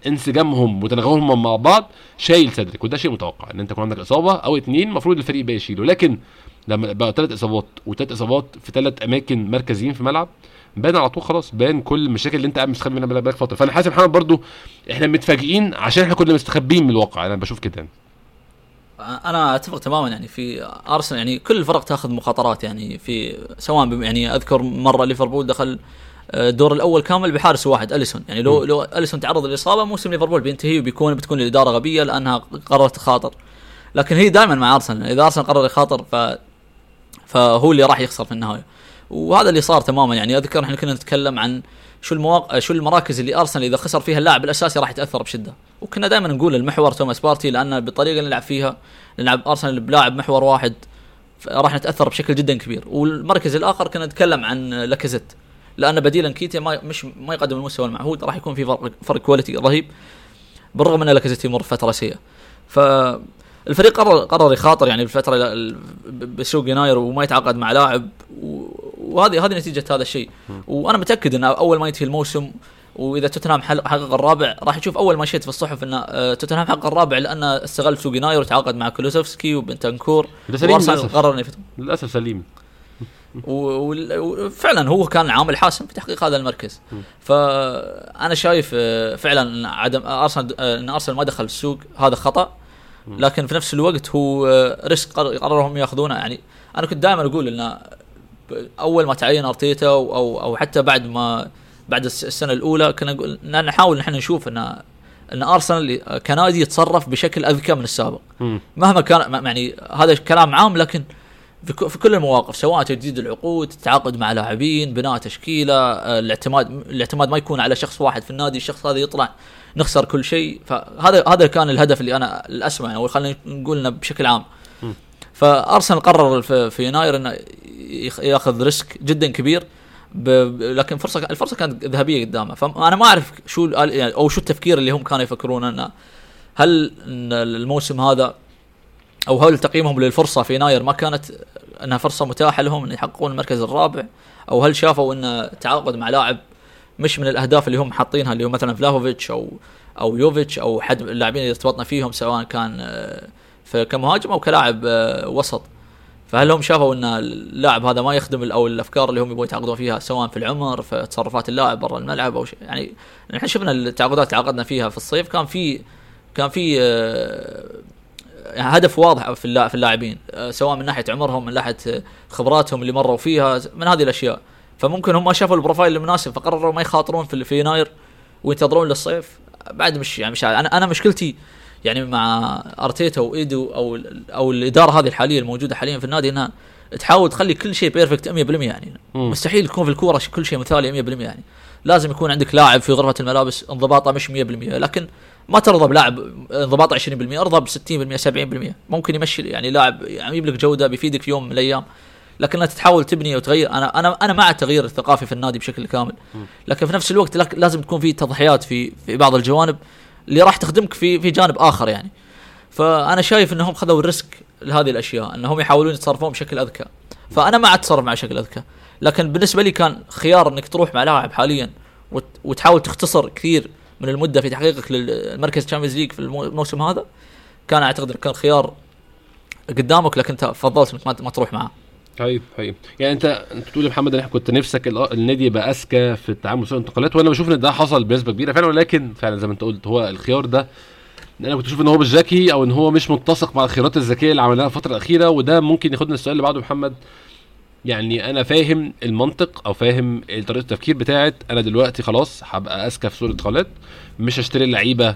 Speaker 1: انسجامهم وتناغمهم مع بعض شايل صدرك وده شيء متوقع إن أنت يكون عندك إصابة أو اتنين المفروض الفريق يبقى يشيله لكن لما بقى ثلاث إصابات وثلاث إصابات في ثلاث أماكن مركزيين في الملعب بان على طول خلاص بان كل المشاكل اللي انت قاعد مستخبي منها بقالك فترة. فأنا حاسس محمد برضو إحنا متفاجئين عشان إحنا كنا مستخبيين من الواقع. أنا بشوف كده يعني.
Speaker 2: أنا أتفق تماما يعني في أرسنال يعني كل الفرق تأخذ مخاطرات يعني في سواء يعني أذكر مرة ليفربول دخل آه، الدور الأول كامل بحارس واحد أليسون. يعني لو لو أليسون تعرض للإصابة موسم ليفربول بينتهي وبيكون بتكون الإدارة غبية لأنها قررت تخاطر. لكن هي دائما مع أرسنال. إذا أرسنال قرر يخاطر ف فهو اللي راح يخسر في النهاية. وهذا اللي صار تماما. يعني أذكر إحنا كنا نتكلم عن شو المواقع شو المراكز اللي أرسنال إذا خسر فيها اللاعب الأساسي راح يتأثر بشدة. وكنا دائما نقول المحور توماس بارتي لأن بالطريقة اللي نلعب فيها نلعب أرسنال بلاعب محور واحد ف- راح نتأثر بشكل جدا كبير. والمركز الآخر كنا نتكلم عن لاكازيت لأن بديله نكيتيا ما مش ما يقدم المستوى المعهود راح يكون في فرق فرق quality رهيب بالرغم إن لاكازيت يمر فترة سيئة. فالفريق قرر قرر يخاطر يعني بالفترة ال- ال- بسوق يناير وما يتعاقد مع لاعب و- وهذه هذه نتيجة هذا الشيء. وأنا متأكد إن أول ما ينتهي الموسم وإذا توتنهام حقق الرابع راح نشوف أول ما شيت في الصحف إن آه، توتنهام حقق الرابع لأنه استغل سوق يناير وتعاقد مع كولوسوفسكي وبنتنكور
Speaker 1: وأرسنال
Speaker 2: قرر إنه
Speaker 1: للأسف سليم.
Speaker 2: وفعلا هو كان عامل حاسم في تحقيق هذا المركز. فانا شايف آه، فعلا عدم أرسنال آه، إن أرسنال ما دخل السوق هذا خطأ. لكن في نفس الوقت هو ريسك قرر- قرروا هم ياخذونه. يعني أنا كنت دائما أقول إن أول ما تعين أرتيتا أو أو, أو حتى بعد ما بعد الس- السنة الأولى كنا نقول نحاول نحن نشوف ان إن أرسنال كنادي يتصرف بشكل أذكى من السابق. مهما كان م- يعني هذا كلام عام لكن في كل المواقف سواء تجديد العقود التعاقد مع لاعبين بناء تشكيلة آه، الاعتماد الاعتماد ما يكون على شخص واحد في النادي الشخص هذا يطلع نخسر كل شيء. فهذا هذا كان الهدف اللي أنا الاسمى يعني خلينا نقول بشكل عام. فأرسنال قرر في, يناير إنه ياخذ risk جدا كبير لكن فرصة الفرصة كانت ذهبية قدامه. فانا ما أعرف شو يعني أو شو التفكير اللي هم كانوا يفكرون إنه هل إن الموسم هذا أو هل تقييمهم للفرصة في يناير ما كانت إنها فرصة متاحة لهم إن يحققون المركز الرابع أو هل شافوا ان التعاقد مع لاعب مش من الأهداف اللي هم حاطينها اللي هو مثلا فلافوفيتش أو أو يوفيتش أو حد اللاعبين اللي ارتبطنا فيهم سواء كان آه، كمهاجم أو كلاعب آه، وسط. فهل هم شافوا إن اللاعب هذا ما يخدم أو الأفكار اللي هم يبغوا يتعاقدون فيها سواء في العمر في تصرفات اللاعب برا الملعب أو شيء؟ يعني إحنا شفنا التعاقدات اللي تعاقدنا فيها في الصيف كان في كان في آه، هدف واضح في في اللاعبين آه، سواء من ناحية عمرهم من ناحية خبراتهم اللي مروا فيها من هذه الأشياء. فممكن هم ما شافوا البروفايل المناسب فقرروا ما يخاطرون في يناير وينتظرون للصيف. بعد مش يعني مش. أنا أنا مشكلتي يعني مع أرتيتا وإيدو أو أو الإدارة هذه الحالية الموجودة حاليا في النادي إنها تحاول تخلي كل شيء بيرفكت 100% يعني.
Speaker 1: مم.
Speaker 2: مستحيل يكون في الكورة كل شيء مثالي 100% يعني. لازم يكون عندك لاعب في غرفة الملابس انضباطه مش 100% لكن ما ترضى بلاعب انضباطه 20% ارضى ب 60% 70% ممكن يمشي يعني لاعب يعني يجيب لك جودة بيفيدك في يوم من الأيام لكن لا تحاول تبني وتغير. أنا أنا أنا مع التغيير الثقافي في النادي بشكل كامل. لكن في نفس الوقت لازم تكون في تضحيات في في بعض الجوانب. اللي راح تخدمك في في جانب آخر يعني. فأنا شايف إنهم خذوا ال risk لهذه الأشياء إنهم يحاولون يتصرفون بشكل أذكى. فأنا مع التصرف مع شكل أذكى. لكن بالنسبة لي كان خيار إنك تروح مع لاعب حاليا وت- وتحاول تختصر كثير من المدة في تحقيقك للمركز Champions League في المو- الموسم هذا كان أعتقد كان خيار قدامك لكن انت فضلت إنك ما- ما تروح معه.
Speaker 1: طيب طيب. يعني انت انت بتقول يا محمد إن إحنا كنت نفسك ال- النادي يبقى أذكى في التعامل مع الانتقالات وأنا بشوف إن ده حصل بنسبة كبيرة فعلا ولكن فعلا زي ما انت قلت هو الخيار ده إن أنا كنت أشوف إن هو مش ذكي أو إن هو مش متسق مع الخيارات الذكية اللي عملناها الفترة الأخيرة وده ممكن ياخدنا السؤال اللي بعده محمد. يعني أنا فاهم المنطق أو فاهم طريقة التفكير بتاعت أنا دلوقتي خلاص هبقى أذكى في سوق الانتقالات مش هشتري اللعيبة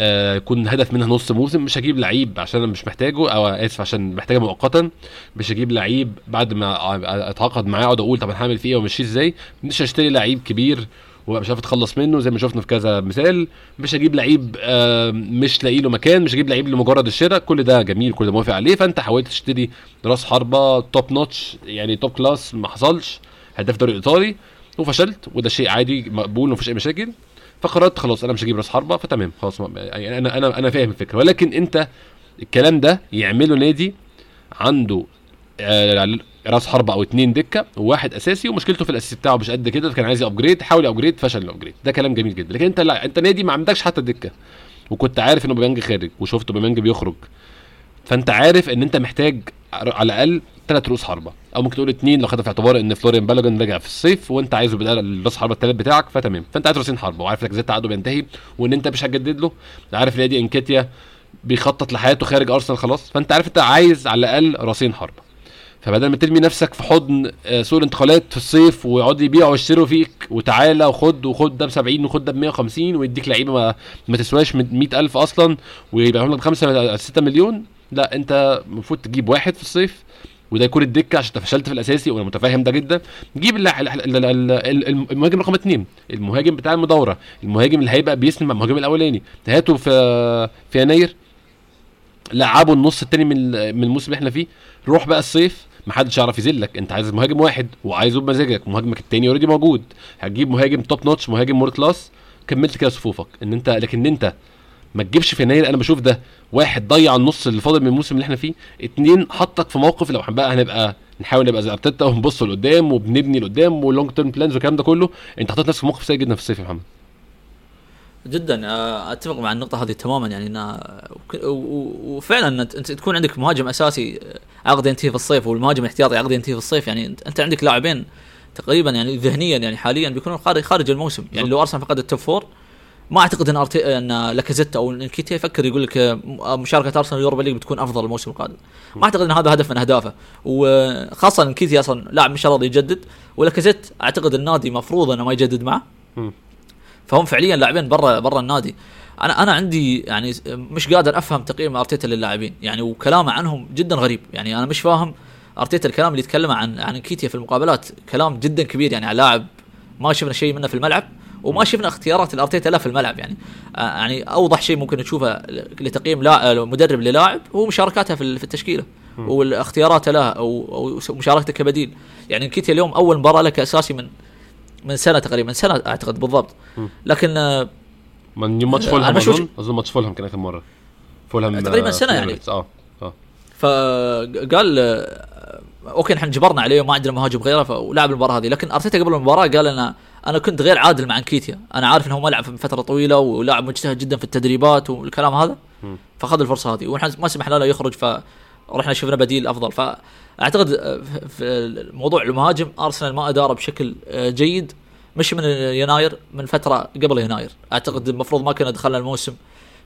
Speaker 1: آه، يكون الهدف منها نص موسم. مش هجيب لعيب عشان أنا مش محتاجه أو آسف عشان محتاجه مؤقتا. مش هجيب لعيب بعد ما أتعاقد معاه أقعد أقول طب أنا هعمل فيه إيه ومشيه إزاي. مش هشتري لعيب كبير ومش عارف أتخلص منه زي ما شفنا في كذا مثال. مش هجيب لعيب آه، مش لاقي له مكان. مش هجيب لعيب لمجرد الشراء. كل ده جميل كل ده موافق عليه. فأنت حاولت تشتري راس حربة top notch يعني top class ما حصلش. هداف الدوري الايطالي وفشلت. وده شيء عادي مقبول ومفيش أي مشاكل. فقررت خلاص أنا مش هجيب راس حربة فتمام خلاص يعني أنا أنا أنا فاهم الفكرة. ولكن أنت الكلام ده يعمله نادي عنده آه، راس حربة أو اتنين دكة وواحد أساسي ومشكلته في الاساسي بتاعه مش قد كده كان عايز upgrade حاول upgrade فشل ال upgrade. ده كلام جميل جدا. لكن أنت لا أنت نادي ما عندكش حتى دكة. وكنت عارف إن أوباميانج خارج وشفت أوباميانج بيخرج. فانت عارف ان انت محتاج على الاقل ثلاث رؤوس حربة. أو ممكن تقول اثنين لو خدت في اعتبار ان فلوريان بالاجون رجع في الصيف وانت عايزه بدل الراس حربة الثالث بتاعك فتمام. فانت عايز راسين حربة وعارف انك إيدي تعاقده بينتهي وان انت مش هتجدد له. عارف نادي انكيتيا بيخطط لحياته خارج أرسنال خلاص. فانت عارف انت عايز على الأقل راسين حربة. فبدل ما ترمي نفسك في حضن آه، سوق الانتقالات في الصيف ويقعدوا يبيعوا ويشتروا فيك وتعالى وخد وخد ده ب 70 وخد ده ب 150 ويديك لعيبة ما, ما تسواش 100000 أصلا ويبيعهم لك ب 5 6 مليون لا انت المفروض تجيب واحد في الصيف وده يكون الدكة عشان انت فشلت في الأساسي وأنا متفاهم ده جدا. جيب ال- ال- ال- ال- ال- المهاجم رقم اثنين المهاجم بتاع الدورة المهاجم اللي هيبقى بيسند مع المهاجم الأولاني. هاته في في يناير لعبوا النص التاني من من الموسم اللي إحنا فيه. روح بقى الصيف محدش يعرف يذلّك. انت عايز مهاجم واحد وعايزه بمزاجك مهاجمك التاني already موجود. هتجيب مهاجم top notch مهاجم more class كملت كده صفوفك. ان انت لكن انت ما تجيبش في يناير أنا بشوف ده واحد ضيع النص اللي فاضل من الموسم اللي إحنا فيه اتنين حطك في موقف لو بقى هنبقى نحاول نبقى زي أرتيتا ونبص لقدام وبنبني لقدام و long term plans والكلام ده كله أنت حطيت نفسك في موقف سيء جدا في الصيف يا محمد.
Speaker 2: جدا. آه، أتفق مع النقطة هذه تماما. يعني انها وفعلا انت تكون عندك مهاجم أساسي آه، عقد ينتهي في الصيف والمهاجم الاحتياطي عقد ينتهي في الصيف. يعني انت عندك لاعبين تقريبا يعني ذهنيا يعني حاليا بيكونون خارج خارج الموسم. يعني لو أرسنال فقد ال top four ما أعتقد إن أرتي... إن لاكازيت أو انكيتيا يفكر يقول لك آه، مشاركة أرسنال ال Europa League بتكون أفضل الموسم القادم. ما أعتقد إن هذا هدف من أهدافه. وخاصة ان كيتيا أصلا لاعب مش راضي يجدد ولاكازيت أعتقد النادي مفروض إنه ما يجدد معه. فهم فعليا لاعبين برا برا النادي. أنا أنا عندي يعني مش قادر أفهم تقييم أرتيتا للاعبين. يعني وكلامه عنهم جدا غريب. يعني أنا مش فاهم أرتيتا الكلام اللي يتكلم عن عن كيتيا في المقابلات. كلام جدا كبير يعني على لاعب ما شفنا شيء منه في الملعب. وما شفنا اختيارات الارتيتا له في الملعب يعني. آه يعني أوضح شيء ممكن تشوفه لتقييم لا مدرب للاعب هو مشاركاته في ال- في التشكيلة. والأختيارات له أو مشاركته كبديل. يعني نكيتيا اليوم أول مباراة له كاساسي من من سنة تقريبا سنة أعتقد بالضبط. لكن آه،
Speaker 1: من ماتش فولهام أظن؟ أظن ماتش فولهام كان آخر مرة. فولهام
Speaker 2: تقريباً
Speaker 1: آه، في
Speaker 2: يعني.
Speaker 1: آه آه.
Speaker 2: فقال آه، okay نحن جبرنا عليه وما عندنا مهاجم غيره ف- ولعب المباراة هذه. لكن أرتيتا قبل المباراة قال أنا أنا كنت غير عادل مع أنكيتيا. أنا عارف انه هو ما لعب من فترة طويلة ولاعب مجتهد جدا في التدريبات والكلام هذا. فاخذ الفرصة هذه. ونحن ما سمحنا له يخرج فرحنا شفنا بديل أفضل. فأعتقد آه، في- موضوع المهاجم أرسنال ما أداره بشكل آه، جيد. مش من يناير من فترة قبل يناير. أعتقد المفروض ما كنا دخلنا الموسم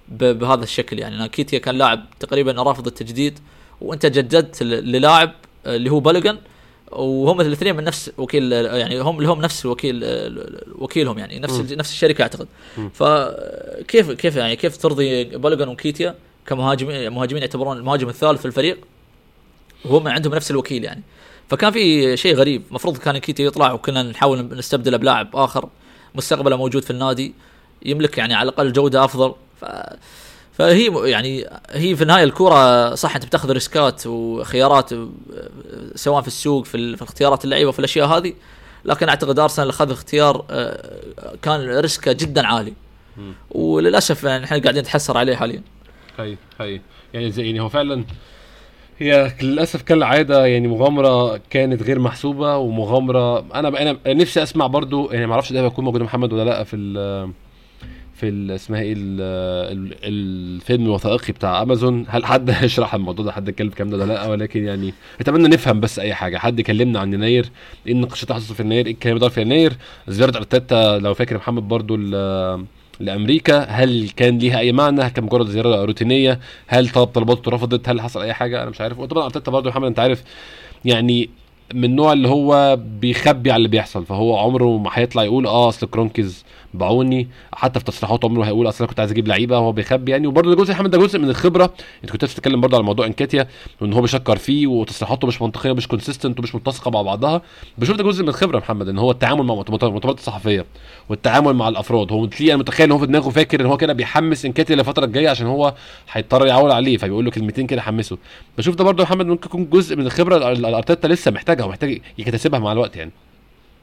Speaker 2: بهذا الشكل يعني. أنا كيتيا كان لاعب تقريبا رافض التجديد وأنت جددت للاعب آه، اللي هو بلغن. وهم الاثنين من نفس وكيل يعني هم لهم نفس وكيل وكيلهم يعني نفس
Speaker 1: مم.
Speaker 2: نفس الشركة أعتقد. فكيف كيف يعني كيف ترضي بلغن وكيتيا كمهاجمين مهاجمين يعتبرون المهاجم الثالث في الفريق؟ وهم عندهم نفس الوكيل يعني. فكان في شيء غريب المفروض كان كيتيا يطلع وكنا نحاول نستبدله بلاعب آخر مستقبله موجود في النادي يملك يعني على الأقل جودة أفضل. ف فهي يعني هي في النهاية الكوره صح أنت بتاخذ ريسكات وخيارات سواء في السوق في, في اختيارات اللعيبة في الأشياء هذه لكن أعتقد أرسنال اخذ اختيار آه، كان ريسكه جدا عالي. وللأسف يعني إحنا قاعدين نتحسر عليه حاليا.
Speaker 1: هي هي. يعني زي يعني هو فعلا هي للأسف كالعادة يعني مغامرة كانت غير محسوبة ومغامرة أنا أنا نفسي أسمع برضو يعني ما أعرفش ده هيكون موجود محمد ولا لأ في في اسمها إيه ال ال الفيلم الوثائقي بتاع امازون هل حد هيشرح الموضوع ده؟ حد اتكلم الكلام ده ولا لا؟ ولكن يعني اتمنى نفهم بس أي حاجة. حد كلمنا عن يناير إيه النقاشات اللي حصلت في يناير إيه الكلام ده في يناير زيارة أرتيتا لو فاكر محمد برضو لأمريكا. هل كان ليها أي معنى؟ كان مجرد زيارة روتينية؟ هل طلب طلباته رفضت هل حصل أي حاجة؟ أنا مش عارف. وطبعا أرتيتا برضو محمد أنت عارف يعني من النوع اللي هو بيخبي على اللي بيحصل. فهو عمره ما هيطلع يقول آه أصل كرونكيز باعوني. حتى في تصريحاته عمره هيقول أصل أنا كنت عايز أجيب لعيبة هو بيخبي يعني. وبرده جزء محمد ده جزء من الخبرة. أنت كنت بتتكلم برده على موضوع انكاتيا وإن هو بيشكر فيه وتصريحاته مش منطقية ومش consistent ومش متسقه مع بعضها. بشوف ده جزء من الخبرة محمد إن هو التعامل مع المؤتمرات الصحفية والتعامل مع الأفراد. هو أنا متخيل إن هو في دماغه فاكر إن هو كده بيحمس انكاتيا للفترة الجاية عشان هو هيضطر يعول عليه فبيقول له كلمتين كده حمسه. بشوف ده برده محمد ممكن يكون جزء من الخبرة اللي ارتيتا لسه محتاجها ومحتاج يكتسبها مع الوقت يعني.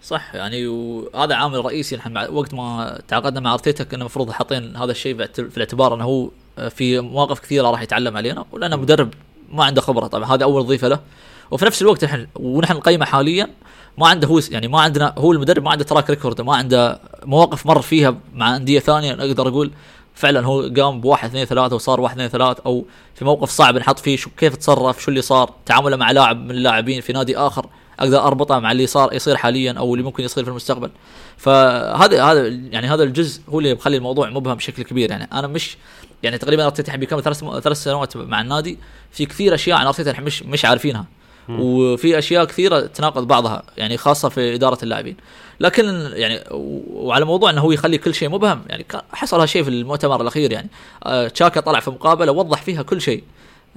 Speaker 2: صح يعني وهذا عامل رئيسي نحن وقت ما تعاقدنا مع أرتيتا كنا المفروض حاطين هذا الشيء في الاعتبار إنه هو في مواقف كثيرة راح يتعلم علينا ولأنه مدرب ما عنده خبرة طبعا هذا أول وظيفة له. وفي نفس الوقت نحن ونحن نقيمه حاليا ما عنده هو يعني ما عندنا هو المدرب ما عنده track record ما عنده مواقف مر فيها مع أندية ثانية أقدر أقول فعلا هو قام بواحد اثنين ثلاثة وصار واحد اثنين ثلاثة أو في موقف صعب نحط فيه شو كيف تصرف شو اللي صار تعامله مع لاعب من اللاعبين في نادي آخر. أقدر اربطه مع اللي صار يصير حاليا أو اللي ممكن يصير في المستقبل. فهذا هذا يعني هذا الجزء هو اللي بخلي الموضوع مبهم بشكل كبير. يعني أنا مش يعني تقريبا ارتيتا بيكمل ثلاث ثلاث سنوات مع النادي في كثير أشياء عن ارتيتا مش مش عارفينها. وفي أشياء كثيرة تناقض بعضها يعني خاصة في إدارة اللاعبين. لكن يعني وعلى موضوع إنه هو يخلي كل شيء مبهم يعني حصل هالشيء في المؤتمر الأخير يعني. آه، تشاكا طلع في مقابلة وضح فيها كل شيء.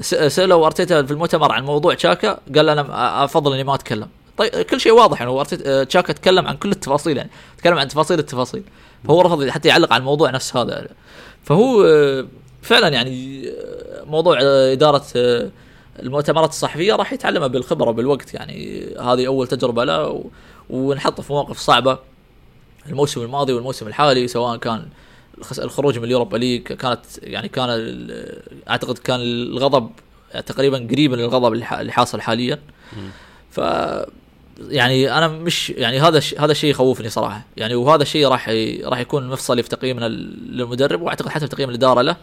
Speaker 2: سالوا أرتيتا في المؤتمر عن موضوع تشاكا قال أنا أفضل إني ما أتكلم. طيب كل شيء واضح يعني آه، تشاكا تكلم عن كل التفاصيل يعني. تكلم عن تفاصيل التفاصيل. فهو رفض حتى يعلق على الموضوع نفس هذا. فهو آه، فعلا يعني موضوع إدارة المؤتمرات الصحفية راح يتعلمها بالخبرة بالوقت يعني. هذه أول تجربة له ونحط في مواقف صعبة. الموسم الماضي والموسم الحالي سواء كان الخروج من اليوروبا ليج كانت يعني كان أعتقد كان الغضب تقريبا قريب من الغضب اللي حاصل حاليا. ف يعني أنا مش يعني هذا هذا الشيء يخوفني صراحة. يعني وهذا الشيء راح راح يكون مفصلي في تقييمنا للمدرب وأعتقد حتى في تقييم الإدارة له.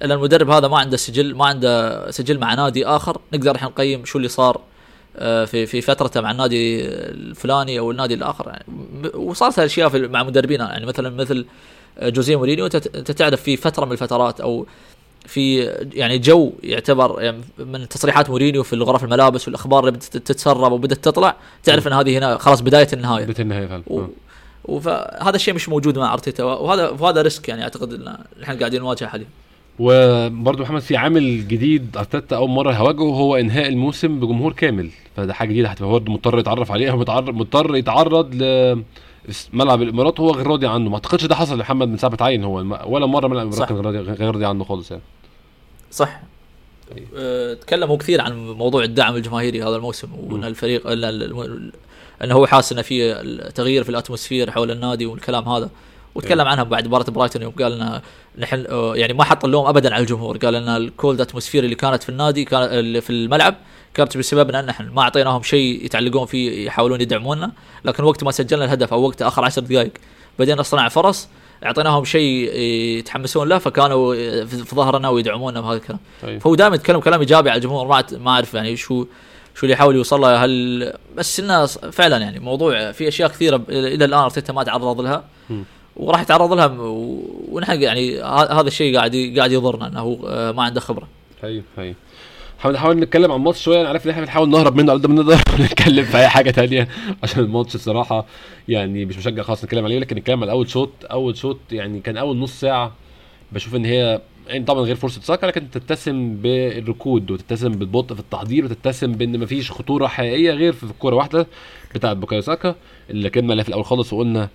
Speaker 2: لأن المدرب هذا ما عنده سجل ما عنده سجل مع نادي آخر. نقدر إحنا نقيم شو اللي صار آه، في في فترته مع النادي الفلاني أو النادي الآخر. يعني وصارت هالاشياء مع مدربينا يعني مثلا مثل جوزيه مورينيو أنت تعرف في فترة من الفترات أو في يعني جو يعتبر يعني من تصريحات مورينيو في غرف الملابس والأخبار اللي بدات تتسرب وبدات تطلع تعرف إن هذه هنا خلاص بداية النهاية.
Speaker 1: بداية النهاية فعلا. و...
Speaker 2: وهذا الشيء مش موجود مع أرتيتا وهذا وهذا risk يعني أعتقد إن إحنا قاعدين نواجهه حاليا.
Speaker 1: وبرضه محمد في عامل جديد أرتيتا أول مرة هيواجهه هو إنهاء الموسم بجمهور كامل فده حاجة جديدة هتبقى برضه مضطر يتعرف عليها مضطر يتعرض ل ملعب الامارات وهو غير راضي عنه. ما اعتقدش ده حصل لمحمد من ساعة تعيينه. ولا مرة ملعب الامارات كان غير راضي عنه خالص يعني.
Speaker 2: صح. أه تكلموا كثير عن موضوع الدعم الجماهيري هذا الموسم وإن الفريق انه هو حاسس إنه في تغيير في ال atmosphere حول النادي والكلام هذا. وتكلم عنها بعد مباراة برايتون يوم قال لنا نحن آه، يعني ما حط اللوم ابدا على الجمهور. قال إن ال cold atmosphere اللي كانت في النادي كان في الملعب كانت بسبب أن نحن ما أعطيناهم شيء يتعلقون فيه يحاولون يدعمونا لكن وقت ما سجلنا الهدف أو وقت آخر عشر دقائق بدينا نصنع فرص أعطيناهم شيء يتحمسون له فكانوا في ظهرنا ويدعمونا بهذا الكلام طيب. فهو دائما يتكلم كلام إيجابي على الجمهور ما ما أعرف يعني شو شو اللي يحاول يوصل له هل بس إنه فعلا يعني موضوع في أشياء كثيرة إلى الآن أرتيتا ما تعرض لها م. وراح يتعرض لها ونحن يعني هذا الشيء قاعد قاعد يضرنا إنه آه، ما عنده خبرة.
Speaker 1: هي هي نحاول نتكلم عن الماتش شوية. أنا عارف إن إحنا بنحاول نهرب منه قد ما نقدر ونتكلم في أي حاجة تانية عشان الماتش الصراحة يعني مش مشجع خالص نتكلم عليه لكن نتكلم على أول شوط. أول شوط يعني كان أول نص ساعة بشوف إن هي يعني طبعا غير فرصة ساكا لكن تتسم بالركود وتتسم بالبطء في التحضير وتتسم بإن مفيش خطورة حقيقية غير في الكورة واحدة بتاعت بوكايو ساكا اللي كنا في الأول خالص وقلنا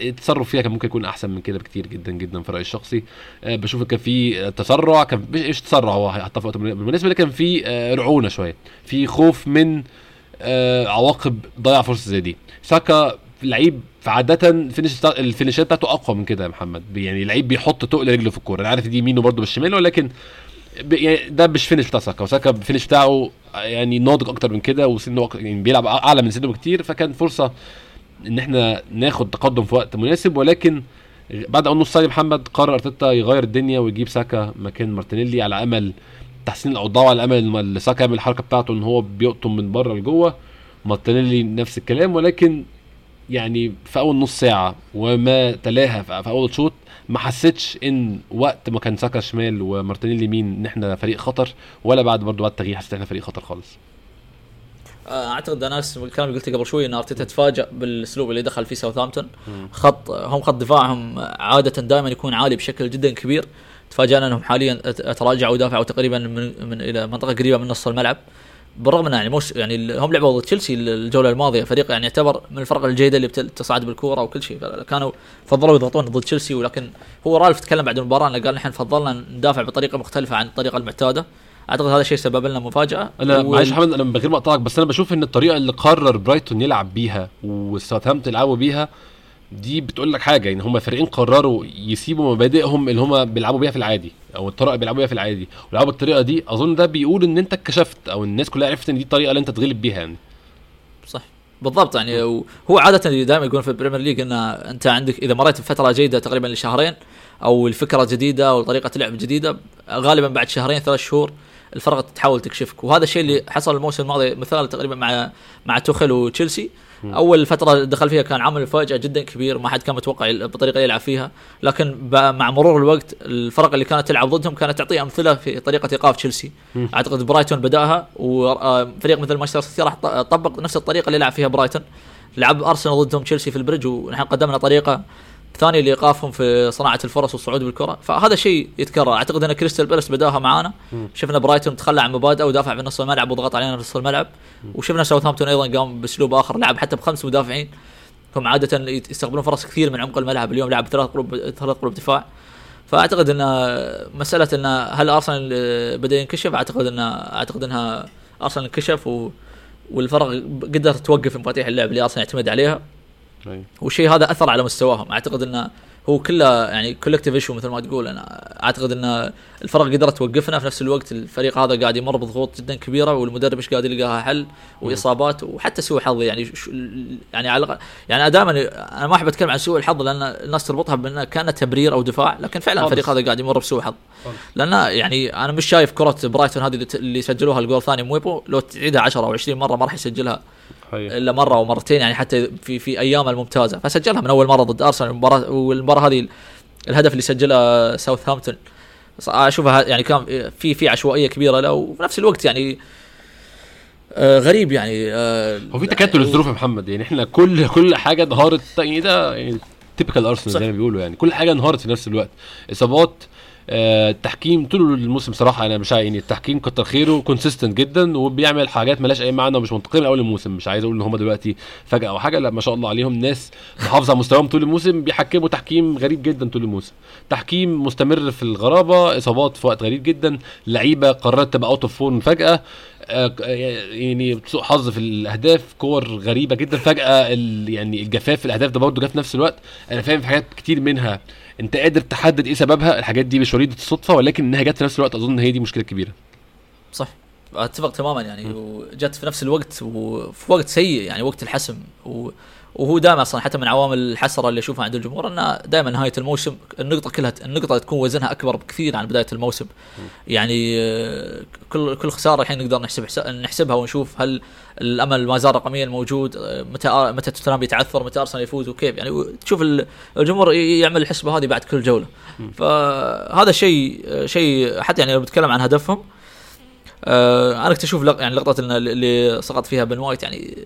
Speaker 1: التصرف فيها كان ممكن يكون أحسن من كده بكتير جدا جدا في رايي الشخصي. أه بشوف كان في تسرع كان مش تسرع هو حتى في بالنسبة لي كان في أه رعونة شوية في خوف من أه عواقب ضياع فرصة زي دي. ساكا لعيب فعادة finish ال finishات بتاعته أقوى من كده يا محمد. يعني لعيب بيحط تقل رجله في الكورة. أنا عارف دي يمينه برده بالشمال ولكن يعني ده مش finish بتاع ساكا. وساكا ال finish بتاعه يعني ناضج أكتر من كده وسنه يعني بيلعب أعلى من سنه بكتير. فكان فرصة إن إحنا ناخد تقدم في وقت مناسب. ولكن بعد اول نص ساعه محمد قرر أرتيتا يغير الدنيا ويجيب ساكا مكان مارتينيلي على أمل تحسين الأوضاع وعلى أمل ان ساكا يعمل الحركة بتاعته إن هو بيقطم من بره لجوه. مارتينيلي نفس الكلام ولكن يعني في أول نص ساعة وما تلاها في أول شوط ما حسيتش إن وقت ما كان ساكا شمال ومارتينيلي يمين إن إحنا فريق خطر ولا بعد برضو بعد التغيير حسيت إحنا فريق خطر خالص.
Speaker 2: آه، أعتقد أنا نفس الكلام اللي قلته قبل شوي إن أرتيتا تفاجأ بالأسلوب اللي دخل فيه ساوثهامبتون خط هم خط دفاعهم عادة دائما يكون عالي بشكل جدا كبير. تفاجأنا إنهم حاليا تراجعوا ودافعوا تقريبا من, من إلى منطقة قريبة من نص الملعب. بالرغم إنه يعني موس يعني هم لعبوا ضد تشيلسي الجولة الماضية فريق يعني يعتبر من الفرق الجيدة اللي تصعد بالكورة وكل شيء. كانوا فضلوا يضغطون ضد تشيلسي ولكن هو رالف تكلم بعد المباراة إنه قال نحن فضلنا ندافع بطريقة مختلفة عن الطريقة المعتادة. أعتقد هذا الشيء سبب لنا مفاجأة.
Speaker 1: أنا و... معلش محمد أنا من غير ما اقطعك بس أنا بشوف إن الطريقة اللي قرر برايتون يلعب بيها وساوثهامبتون يلعبوا بيها دي بتقول لك حاجة يعني هم فريقين قرروا يسيبوا مبادئهم اللي هم بيلعبوا بيها في العادي. أو الطرق اللي بيلعبوا بيها في العادي. ولعبوا بالطريقة دي أظن ده بيقول إن أنت اكتشفت أو الناس كلها عرفت إن دي الطريقة اللي أنت تغلب بيها يعني.
Speaker 2: صح بالضبط يعني هو عادة دائما يقول في ال Premier League إن أنت عندك إذا مريت بفترة جيدة تقريبا لشهرين أو لفكرة جديدة أو طريقة لعب جديدة غالبا بعد شهرين ثلاث شهور الفرق تحاول تكشفك. وهذا الشيء اللي حصل الموسم الماضي مثال تقريبا مع مع توخيل وتشيلسي. أول فترة دخل فيها كان عامل مفاجاه جدا كبير ما حد كان متوقع بالطريقة يلعب فيها. لكن مع مرور الوقت الفرق اللي كانت تلعب ضدهم كانت تعطيه أمثلة في طريقة إيقاف تشيلسي. أعتقد برايتون بدأها وفريق مثل مانشستر سيتي راح طبق نفس الطريقة اللي لعب فيها برايتون. لعب أرسنال ضدهم تشيلسي في البريدج ونحن قدمنا طريقة ثاني لايقافهم في صناعة الفرص والصعود بالكرة. فهذا شيء يتكرر. أعتقد إن كريستال بالاس بداها معانا. شفنا برايتون تخلى عن مبادئه ودافع بنص الملعب وضغط علينا في نص الملعب. وشفنا ساوثهامبتون أيضا قام بأسلوب آخر لعب حتى بخمس مدافعين. هم عادة يستقبلون فرص كثير من عمق الملعب. اليوم لعب ثلاث قلوب ثلاث قلوب دفاع. فأعتقد إن مسألة إن هل أرسنال بدأ ينكشف؟ أعتقد إن أعتقد إنها أرسنال انكشف و والفرق قدرت توقف مفاتيح اللعب اللي أرسنال يعتمد عليها. والشيء هذا أثر على مستواهم. أعتقد إنه هو كله يعني collective issue مثل ما تقول. أنا أعتقد إن الفرق قدرت توقفنا. في نفس الوقت الفريق هذا قاعد يمر بضغوط جدا كبيرة والمدرب إيش قاعد يلقاها حل وإصابات وحتى سوء حظ. يعني يعني على يعني دائما أنا ما أحب أتكلم عن سوء الحظ لأن الناس تربطها بأنه كان تبرير أو دفاع. لكن فعلا الفريق هذا قاعد يمر بسوء حظ. لأن يعني أنا مش شايف كرة برايتون هذه اللي سجلوها الجول الثاني مويبو لو تعيدها 10 أو 20 مرة ما راح يسجلها. إلا مرة أو مرتين يعني حتى في في أيام الممتازة. فسجلها من أول مرة ضد أرسنال. المباراة والمباراة هذه الهدف اللي سجله ساوثهامبتون. أشوفها يعني كان في في عشوائية كبيرة له وفي نفس الوقت يعني آه غريب يعني
Speaker 1: آه هو في تكتل الظروف يا محمد. يعني إحنا كل كل حاجة انهارت يعني ده يعني typical أرسنال زي ما بيقولوا يعني. كل حاجة انهارت في نفس الوقت. إصابات التحكيم طول الموسم صراحة أنا مش يعني التحكيم كتر خيره consistent جدا وبيعمل حاجات ملهاش أي معنى ومش منطقية من أول الموسم. مش عايز أقول إن هم دلوقتي فجأة أو حاجة لا ما شاء الله عليهم ناس محافظة على مستواهم طول الموسم بيحكموا تحكيم غريب جدا طول الموسم. تحكيم مستمر في الغرابة إصابات في وقت غريب جدا لعيبة قررت تبقى out of فجأة. آه، يعني سوء حظ في الأهداف كور غريبة جدا. فجأة يعني الجفاف في الأهداف ده برضه جه في نفس الوقت. أنا فاهم في حاجات كتير منها. أنت قادر تحدد إيه سببها؟ الحاجات دي مش وليده الصدفة ولكن إنها جت في نفس الوقت. أظن هي دي مشكلة كبيرة.
Speaker 2: صح. أتفق تماما. يعني وجت في نفس الوقت وفي وقت سيء يعني وقت الحسم. و... وهو دائما أصلا حتى من عوامل الحسرة اللي أشوفها عند الجمهور أنه دائما نهاية الموسم النقطة كلها النقطة تكون وزنها أكبر بكثير عن بداية الموسم. يعني آه، كل كل خسارة الحين نقدر نحسب نحسبها ونشوف هل الأمل ما زال رقميا موجود آه، متى متى توتنهام يتعثر متى أرسنال يفوز وكيف. يعني تشوف الجمهور يعمل الحسبة هذه بعد كل جولة. فهذا شيء شيء حتى يعني لو بتكلم عن هدفهم أنا كنت أشوف يعني لقطة اللي سقط فيها بن وايت يعني آه،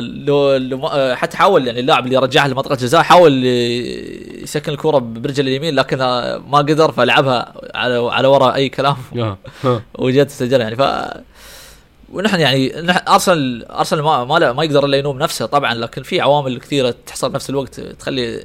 Speaker 2: لو, لو آه، حتى حاول يعني اللاعب اللي رجعها لمنطقة الجزاء حاول يسكن الكرة برجل اليمين لكن ما قدر فلعبها على على وراء أي كلام. وجت سجلها يعني. ف ونحن يعني ارسنال أرسنال ما ما, ما يقدر إلا ينوم نفسه طبعا لكن في عوامل كثيرة تحصل بنفس الوقت تخلي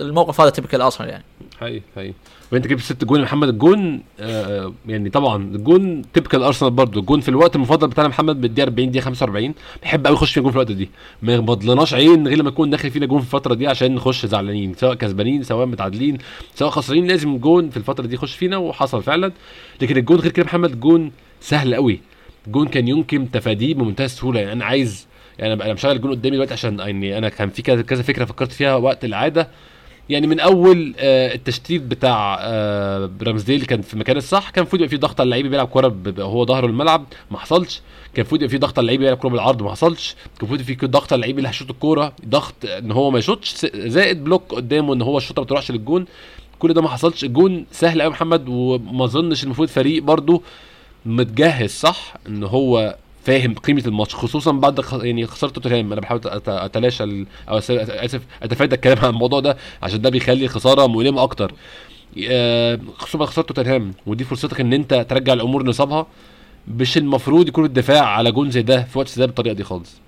Speaker 2: الموقف هذا تبكي الارسنال يعني.
Speaker 1: حقيقي حقيقي وانت جبت ست جون محمد الجون آه يعني طبعا الجون تبكى الارسنال برضه. الجون في الوقت المفضل بتاعنا محمد بالدقيقة 40 دقيقة 45 بيحب قوي يخش فينا جون في الوقت دي. ما يغمضلناش عين غير لما يكون داخل فينا جون في الفترة دي عشان نخش زعلانين سواء كسبانين سواء متعادلين سواء خسرانين لازم جون في الفترة دي يخش فينا وحصل فعلا. لكن الجون غير كده محمد جون سهل قوي جون كان يمكن تفاديه بمنتهى السهولة. يعني أنا عايز يعني أنا مشغل الجون قدامي دلوقتي عشان يعني أنا كان في كذا فكرة فكرت فيها وقت العادة. يعني من أول آه التشتيت بتاع آه رامزديل كان في المكان الصح كان المفروض يبقى في ضغط على اللعيبه بيلعب كورة هو ظهره الملعب ما حصلش. كان المفروض يبقى في ضغط على اللعيبه بيلعب كورة بالعرض ما حصلش. كان المفروض في ضغط على اللعيبه اللي هيشوط الكورة ضغط إن هو ما يشوطش زائد بلوك قدامه إن هو الشوطة ما تروحش للجون. كل ده ما حصلش. الجون سهل قوي محمد وما أظنش المفروض فريق برده متجهز صح إن هو فاهم قيمة الماتش خصوصا بعد. يعني خسارة توتنهام أنا بحاول أتلاشى ال... أو أسف أتفادى الكلام عن الموضوع ده عشان ده بيخلي الخسارة مؤلمة أكتر آه، خصوصا بعد خسارة توتنهام ودي فرصتك إن أنت ترجع الأمور نصابها مش المفروض يكون الدفاع على جون زي ده في وقت زي ده بالطريقة دي خالص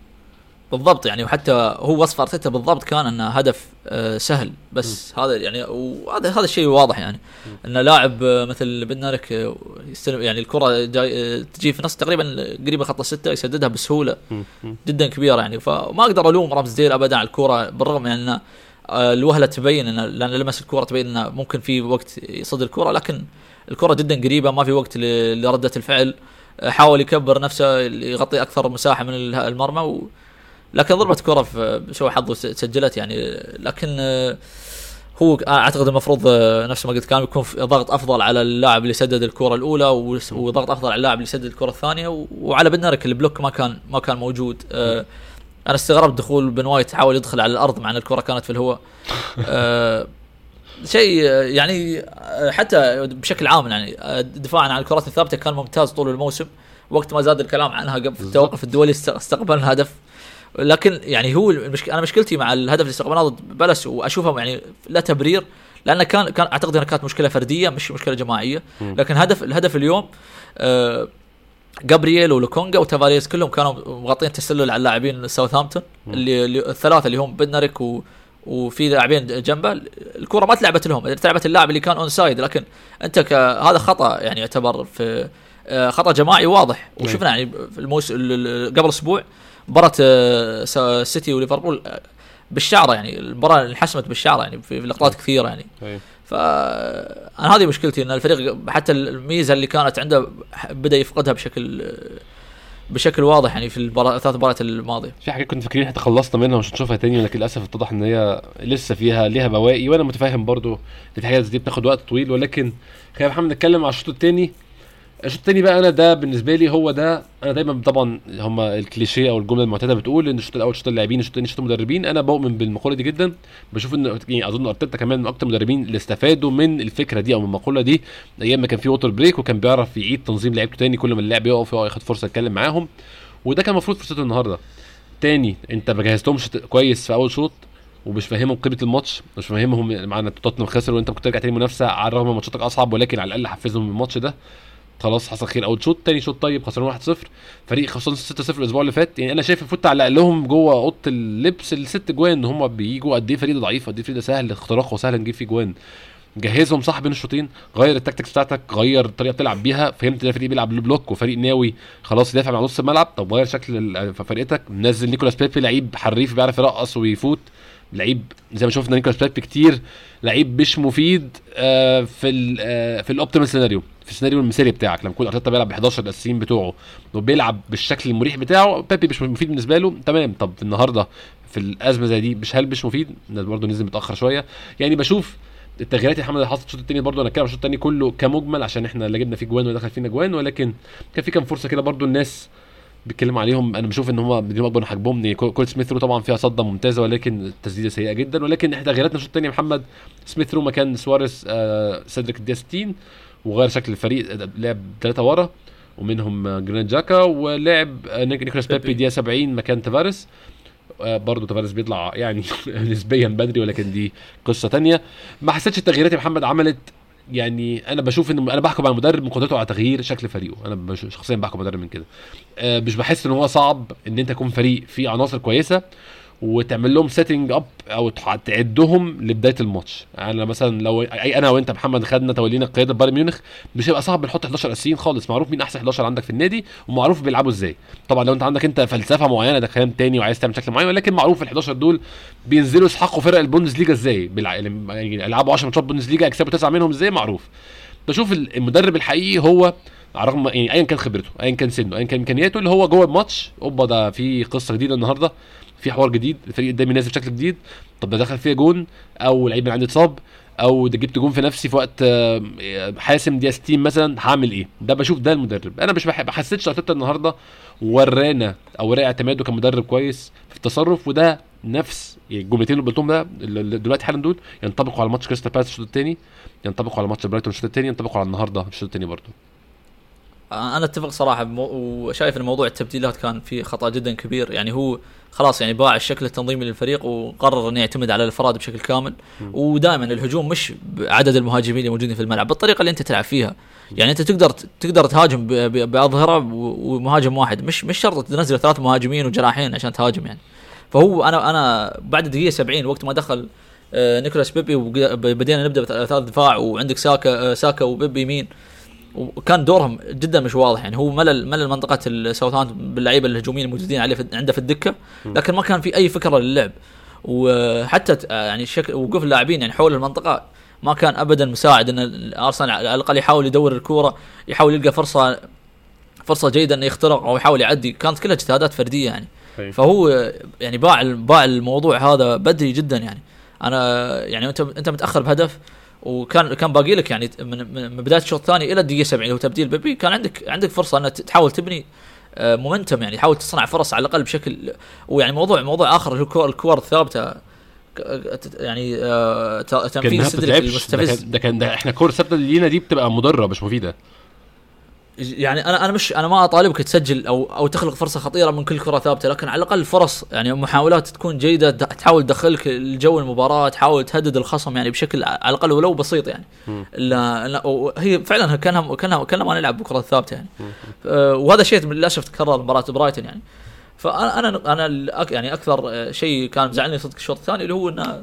Speaker 2: بالضبط يعني وحتى هو وصف أرتيتا بالضبط كان إنه هدف آه، سهل. بس هذا يعني وهذا هذا الشيء واضح يعني. ان لاعب آه، مثل بنارك آه، يستلم يعني الكرة جاي تجي في نص تقريبا قريبة خط الستة يسددها بسهولة. جدا كبيرة يعني. فما أقدر ألوم رامز ديل ابدا على الكوره بالرغم من ان آه، الوهلة تبين ان لأن لمس الكوره تبين إنه ممكن في وقت يصد الكوره لكن الكرة جدا قريبة ما في وقت لردة الفعل. حاول يكبر نفسه يغطي أكثر مساحة من ال- المرمى و لكن ضربة كرة في سوء حظه سجلت يعني لكن آه، هو أعتقد المفروض آه، نفس ما قلت كان يكون في ضغط أفضل على اللاعب اللي سدد الكرة الأولى وضغط أفضل على اللاعب اللي سدد الكرة الثانية و- وعلى بنارك ال block ما كان ما كان موجود. آه، أنا استغربت دخول بن وايت حاول يدخل على الأرض مع إن الكرة كانت في الهواء. آه، شيء آه، يعني آه، حتى بشكل عام يعني آه، دفاعا عن الكرات الثابتة كان ممتاز طول الموسم وقت ما زاد الكلام عنها قبل في التوقف الدولي است- استقبلنا هدف. لكن يعني هو المشك... أنا مشكلتي مع الهدف اللي استقبلناه ضد بالاس وأشوفه يعني لا تبرير لأن كان كان أعتقد إنها كانت مشكلة فردية مش مشكلة جماعية. لكن هدف الهدف اليوم آه جابرييل ولوكونجا وتافاريز كلهم كانوا مغطين تسلل على اللاعبين ساوثهامبتون اللي, اللي الثلاثة اللي هم بدنريك و وفي لاعبين جنبه. الكرة ما تلعبت لهم تلعبت اللاعب اللي كان onside لكن أنت ك... هذا خطأ يعني يعتبر في آه، خطأ جماعي واضح. وشفنا يعني في الموس... ال- ال- قبل أسبوع مباراة آه، سيتي وليفربول آه، بالشعره يعني المباراة انحسمت بالشعره يعني في لقطات كثيرة يعني.
Speaker 1: أيوة.
Speaker 2: ف أنا هذه مشكلتي إن الفريق حتى الميزة اللي كانت عنده بدأ يفقدها بشكل بشكل واضح يعني في المباراة الثلاث مباريات الماضية.
Speaker 1: في حاجات كنا فاكرين إحنا خلصنا منها ومش هنشوفها تاني لكن للأسف اتضح إن هي لسه فيها ليها بواقي وأنا متفاهم برضو إن في حاجات زي دي بتاخد وقت طويل ولكن خلينا محمد نتكلم على الشوط التاني. الشوط التاني بقى أنا ده بالنسبة لي هو ده أنا دايما طبعا هم الكليشيه أو الجملة المعتادة بتقول إن الشوط الأول شوط اللاعبين الشوط الثاني شوط المدربين. أنا بؤمن بالمقولة دي جدا. بشوف إن يعني أظن أرتيتا كمان من أكتر المدربين اللي استفادوا من الفكرة دي أو من المقولة دي. أيام ما كان في water break وكان بيعرف يعيد تنظيم لعيبته تاني كل ما اللاعب يقف ياخد فرصة يتكلم معاهم. وده كان المفروض فرصته النهارده. تاني أنت ما جهزتهمش كويس في أول شوط ومش فاهمهم قيمة الماتش مش فاهمهم معنى توتنهام خسر وأنت ممكن ترجع تاني منافسة على الرغم من ماتشاتك أصعب ولكن على الأقل حفزهم الماتش ده. خلاص حصل خير. أول شوط تاني شوط طيب خسران 1-0 فريق خسران 6-0 الأسبوع اللي فات. يعني أنا شايف المفروض تعلق لهم جوه أوضة اللبس الست جوان إن هم بيجوا قد إيه فريق ضعيف قد إيه فريق سهل اختراقه وسهل نجيب فيه جوان. جهزهم صح بين الشوطين. غير ال tactics بتاعتك غير الطريقة بتلعب بيها. فهمت ده فريق بيلعب low block وفريق ناوي خلاص يدافع مع نص الملعب. طب غير شكل فرقتك نزل نيكولاس بيبي لعيب حريف بيعرف يرقص ويفوت. لعيب زي ما شفنا نيكولاس بيبي كتير لعيب مش مفيد آه، في ال آه، في ال optimal scenario في السيناريو المثالي بتاعك لما يكون أرتيتا بيلعب ب 11 الأساسيين بتوعه وبيلعب بالشكل المريح بتاعه بيبي مش مفيد بالنسبة له تمام. طب النهارده في الأزمة زي دي مش هل مش مفيد؟ برضه نزل متأخر شوية. يعني بشوف التغييرات يا محمد اللي حصلت الشوط الثاني برضه أنا عن الشوط الثاني كله كمجمل عشان إحنا لا جبنا فيه جوان ولا دخل فينا جوان ولكن كان في كام فرصة كده برضه الناس بيتكلم عليهم أنا بشوف إن هم بيديهم اكبر حجمهم. جول سميث رو طبعا فيها صده ممتازة ولكن التسديدة سيئة جدا. ولكن إحنا تغييراتنا الشوط الثاني محمد؟ سميث رو مكان سواريز آه سيدريك الدقيقه 60 وغير شكل الفريق آه، لعب ثلاثة ورا ومنهم آه، جرانيت جاكا ولعب نيك- نيكولاس
Speaker 2: بيبي.
Speaker 1: دقيقه 70 مكان تافاريس. آه، برضه تافاريس بيطلع يعني نسبيا بدري ولكن دي قصة تانية. ما حسيتش التغييرات يا محمد عملت يعني أنا بشوف ان أنا بحكم على المدرب من قدرته على تغيير شكل فريقه. أنا شخصيا بحكم على المدرب من كده. آه، مش بحس ان هو صعب إن أنت تكون فريق فيه عناصر كويسة. وتعمل لهم setting up أو تعدهم لبداية الماتش. يعني مثلا لو أي أنا وأنت محمد خدنا تولينا قيادة بايرن ميونخ مش هيبقى صعب نحط 11 أساسيين خالص. معروف مين أحسن 11 عندك في النادي ومعروف بيلعبوا إزاي. طبعا لو أنت عندك أنت فلسفة معينة ده كلام تاني وعايز تعمل شكل معين ولكن معروف ال 11 دول بينزلوا يسحقوا فرق البوندسليجا إزاي؟ بيلع- يعني يلعبوا 10 ماتشات بوندسليجا يكسبوا تسعة منهم إزاي؟ معروف. بشوف ال- المدرب الحقيقي هو على الرغم يعني ايا كان خبرته ايا كان سنه ايا كان إمكانياته اللي هو جوه الماتش أوبا ده في قصة جديدة النهارده. في حوار جديد الفريق قدامي نازل بشكل جديد طب ده دخل فيها جون أو لعيب من عندي اتصاب أو ده جبت جون في نفسي في وقت حاسم دقيقه 60 مثلا هعمل إيه؟ ده بشوف ده المدرب. أنا مش بحب حسيتش أرتيتا النهارده ورانا أو ورا اعتماده كمدرب كويس في التصرف وده نفس الجملتين اللي قلتهم ده دلوقتي حالا دول ينطبقوا على ماتش كريستال بالاس الشوط الثاني ينطبقوا على ماتش برايتون الشوط الثاني ينطبقوا على النهارده الشوط الثاني برضه.
Speaker 2: أنا أتفق صراحة بمو... وشايف إن موضوع التبديلات كان فيه خطأ جدا كبير. يعني هو خلاص يعني باع الشكل التنظيمي للفريق وقرر إنه يعتمد على الأفراد بشكل كامل. ودائما الهجوم مش بعدد المهاجمين اللي موجودين في الملعب بالطريقة اللي أنت تلعب فيها. يعني أنت تقدر تقدر تهاجم ب- ب- بأظهرة ومهاجم واحد. مش مش شرط تنزل ثلاث مهاجمين وجناحين عشان تهاجم يعني. فهو أنا أنا بعد الدقيقة 70 وقت ما دخل آه، نيكولاس بيبي وبدينا نبدأ بثلاث دفاع وعندك ساكا آه، ساكا وبيبي يمين. وكان دورهم جدا مش واضح. يعني هو ملل ملل منطقة الساوثهامبتون باللعيبة الهجوميين الموجودين عليه في عنده في الدكة لكن ما كان في أي فكرة للعب. وحتى ت- يعني شكل وقوف اللاعبين يعني حول المنطقة ما كان ابدا مساعد. إن ارسنال على الأقل يحاول يدور الكورة يحاول يلقى فرصه فرصة جيدة إنه يخترق أو يحاول يعدي. كانت كلها اجتهادات فردية يعني.
Speaker 1: أي.
Speaker 2: فهو يعني باع باع الموضوع هذا بدري جدا يعني. أنا يعني انت أنت متأخر بهدف. وكان كان باقي لك يعني من, من بداية الشوط الثاني إلى الدقيقة 70 اللي هو تبديل. بيبي كان عندك عندك فرصة إنك تحاول تبني آه، مومنتم يعني تحاول تصنع فرص على الأقل بشكل ويعني موضوع موضوع آخر اللي هو الكور- الكور الثابتة يعني آه، تنفيذ
Speaker 1: ده
Speaker 2: المستفز.
Speaker 1: ده كان ده إحنا الكور الثابته اللي لينا دي بتبقى مضرة مش مفيدة.
Speaker 2: يعني أنا أنا مش أنا ما أطالبك تسجل أو أو تخلق فرصة خطيرة من كل كرة ثابتة لكن على الأقل فرص يعني محاولات تكون جيدة تحاول تدخلك الجو المباراة تحاول تهدد الخصم يعني بشكل على الأقل ولو بسيط يعني. لا لا هي فعلا كانها كانها كانها ما نلعب بكرة ثابتة يعني. آه، وهذا شيء للاسف تكرر مباراة برايتون يعني. فانا أنا أنا يعني أكثر آه، شيء كان مزعلني صدق الشوط الثاني اللي هو إنه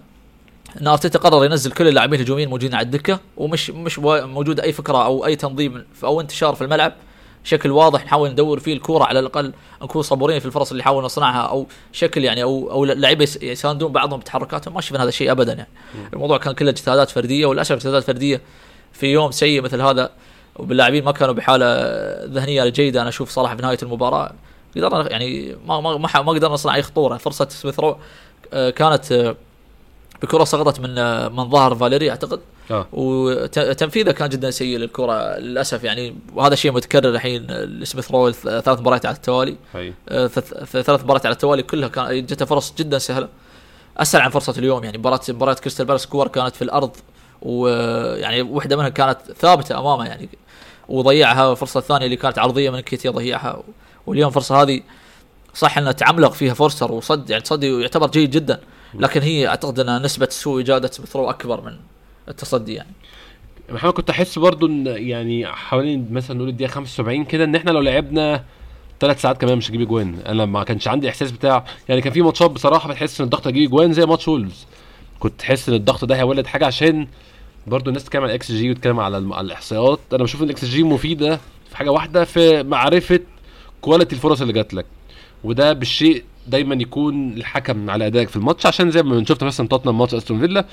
Speaker 2: إن أرتيتا قرر ينزل كل اللاعبين الهجوميين الموجودين على الدكة ومش مش موجود أي فكرة أو أي تنظيم أو انتشار في الملعب. بشكل واضح نحاول ندور فيه الكورة على الأقل نكون صبورين في الفرص اللي نحاول نصنعها أو شكل يعني أو أو اللعيبه يس- يساندون بعضهم بتحركاتهم ما شفنا هذا الشيء ابدا يعني. الموضوع كان كله اجتهادات فردية وللأسف اجتهادات فردية في يوم سيء مثل هذا وباللاعبين ما كانوا بحالة ذهنية جيدة. أنا أشوف صراحة في نهاية المباراة قدرنا يعني ما ما ما, قدرنا نصنع أي خطورة. فرصة سميث آه، كانت آه، الكرة سقطت من آه، من ظهر فاليري أعتقد.
Speaker 1: آه.
Speaker 2: وتنفيذه كان جدا سيء للكرة للأسف يعني. وهذا شيء متكرر الحين لسميث رو ثلاث مباريات على التوالي. آه، ثلاث مباريات على التوالي كلها كان جته فرص جدا سهلة. اسهل عن فرصة اليوم يعني. مباراة مباراة كريستال بالاس كور كانت في الأرض ويعني واحدة منها كانت ثابتة أمامه يعني. وضيعها والفرصه الثانية اللي كانت عرضية من نكيتيا ضيعها. واليوم الفرصة هذه صح إنها تعملق فيها فورستر وصد يعني تصدي يعتبر جيد جدا. لكن هي أعتقد ان نسبة سوء اجاده سميث رو أكبر من التصدي يعني.
Speaker 1: محمد كنت أحس برضو إن يعني حوالين مثلا نقول الدقيقة 75 كده إن إحنا لو لعبنا ثلاث ساعات كمان مش هجيب اجوان أنا ما كانش عندي إحساس بتاع يعني كان في ماتشات بصراحة بتحس إن الضغط هيجيب اجوان زي ماتش وولفز. كنت تحس إن الضغط ده هيولد حاجة عشان برضو الناس تتكلم على الاكس جي وتتكلم على, على الإحصائيات. أنا بشوف إن الاكس جي مفيدة في حاجة واحدة في معرفة quality الفرص اللي جات لك. وده بالشيء دايما يكون الحكم على أدائك في الماتش عشان زي ما شفت مثلا توتنهام ماتش أستون فيلا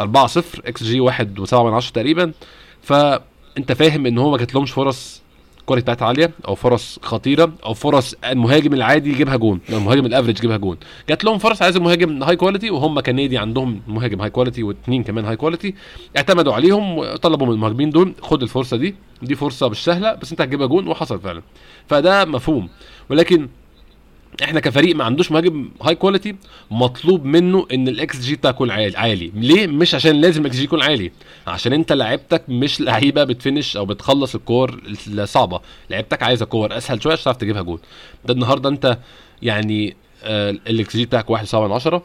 Speaker 1: 4 0 إكس جي 1 و7 من 10 تقريبا. فأنت فاهم إن هو ما جاتلهمش فرص ال quality بتاعتها عالية أو فرص خطيرة أو فرص المهاجم العادي يجيبها جون المهاجم ال average يجيبها جون. جات لهم فرص عايز المهاجم high quality وهم كنادي عندهم مهاجم high quality واثنين كمان high quality اعتمدوا عليهم وطلبوا من المهاجمين دول خد الفرصة دي دي فرصة مش سهلة بس أنت هتجيبها جون وحصل فعلا. فده مفهوم. ولكن إحنا كفريق ما عندوش مهاجم high quality مطلوب منه إن الاكس جي بتاعه يكون عالي عالي. ليه؟ مش عشان لازم الاكس جي يكون عالي. عشان أنت لعيبتك مش لعيبة بت finish أو بتخلص الكور الصعبة. لعيبتك عايزة كور أسهل شوية عشان تعرف تجيبها جون ده النهارده أنت يعني آه الاكس جي بتاعك 1 7 من 10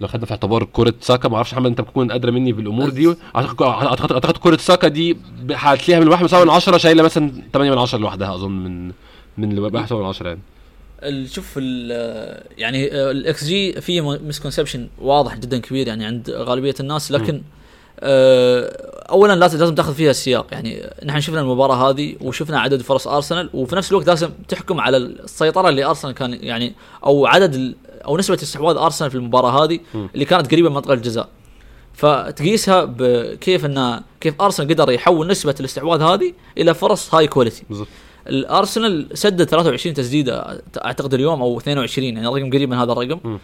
Speaker 1: لو خدنا في اعتبار كرة ساكا ما أعرفش محمد أنت بتكون أدرى مني بالامور دي. أعتقد كرة ساكا دي هتلاقيها من 1 7 من 10 شايلة مثلا 8 من 10 لوحدها أظن من من 1 7 من 10 يعني.
Speaker 2: شوف ال- يعني ال xG فيه misconception واضح جدا كبير يعني عند غالبية الناس لكن آه، اولا لازم لازم تاخذ فيها السياق. يعني نحن شفنا المباراة هذه وشفنا عدد فرص ارسنال وفي نفس الوقت لازم تحكم على السيطرة اللي ارسنال كان يعني أو عدد أو نسبة استحواذ ارسنال في المباراة هذه اللي كانت قريبة من منطقه الجزاء. فتقيسها بكيف ان كيف ارسنال قدر يحول نسبة الاستحواذ هذه إلى فرص high quality
Speaker 1: بالظبط
Speaker 2: الأرسنال سدد 23 تسديدة أعتقد اليوم أو 22 يعني رقم قريب من هذا الرقم.
Speaker 1: م.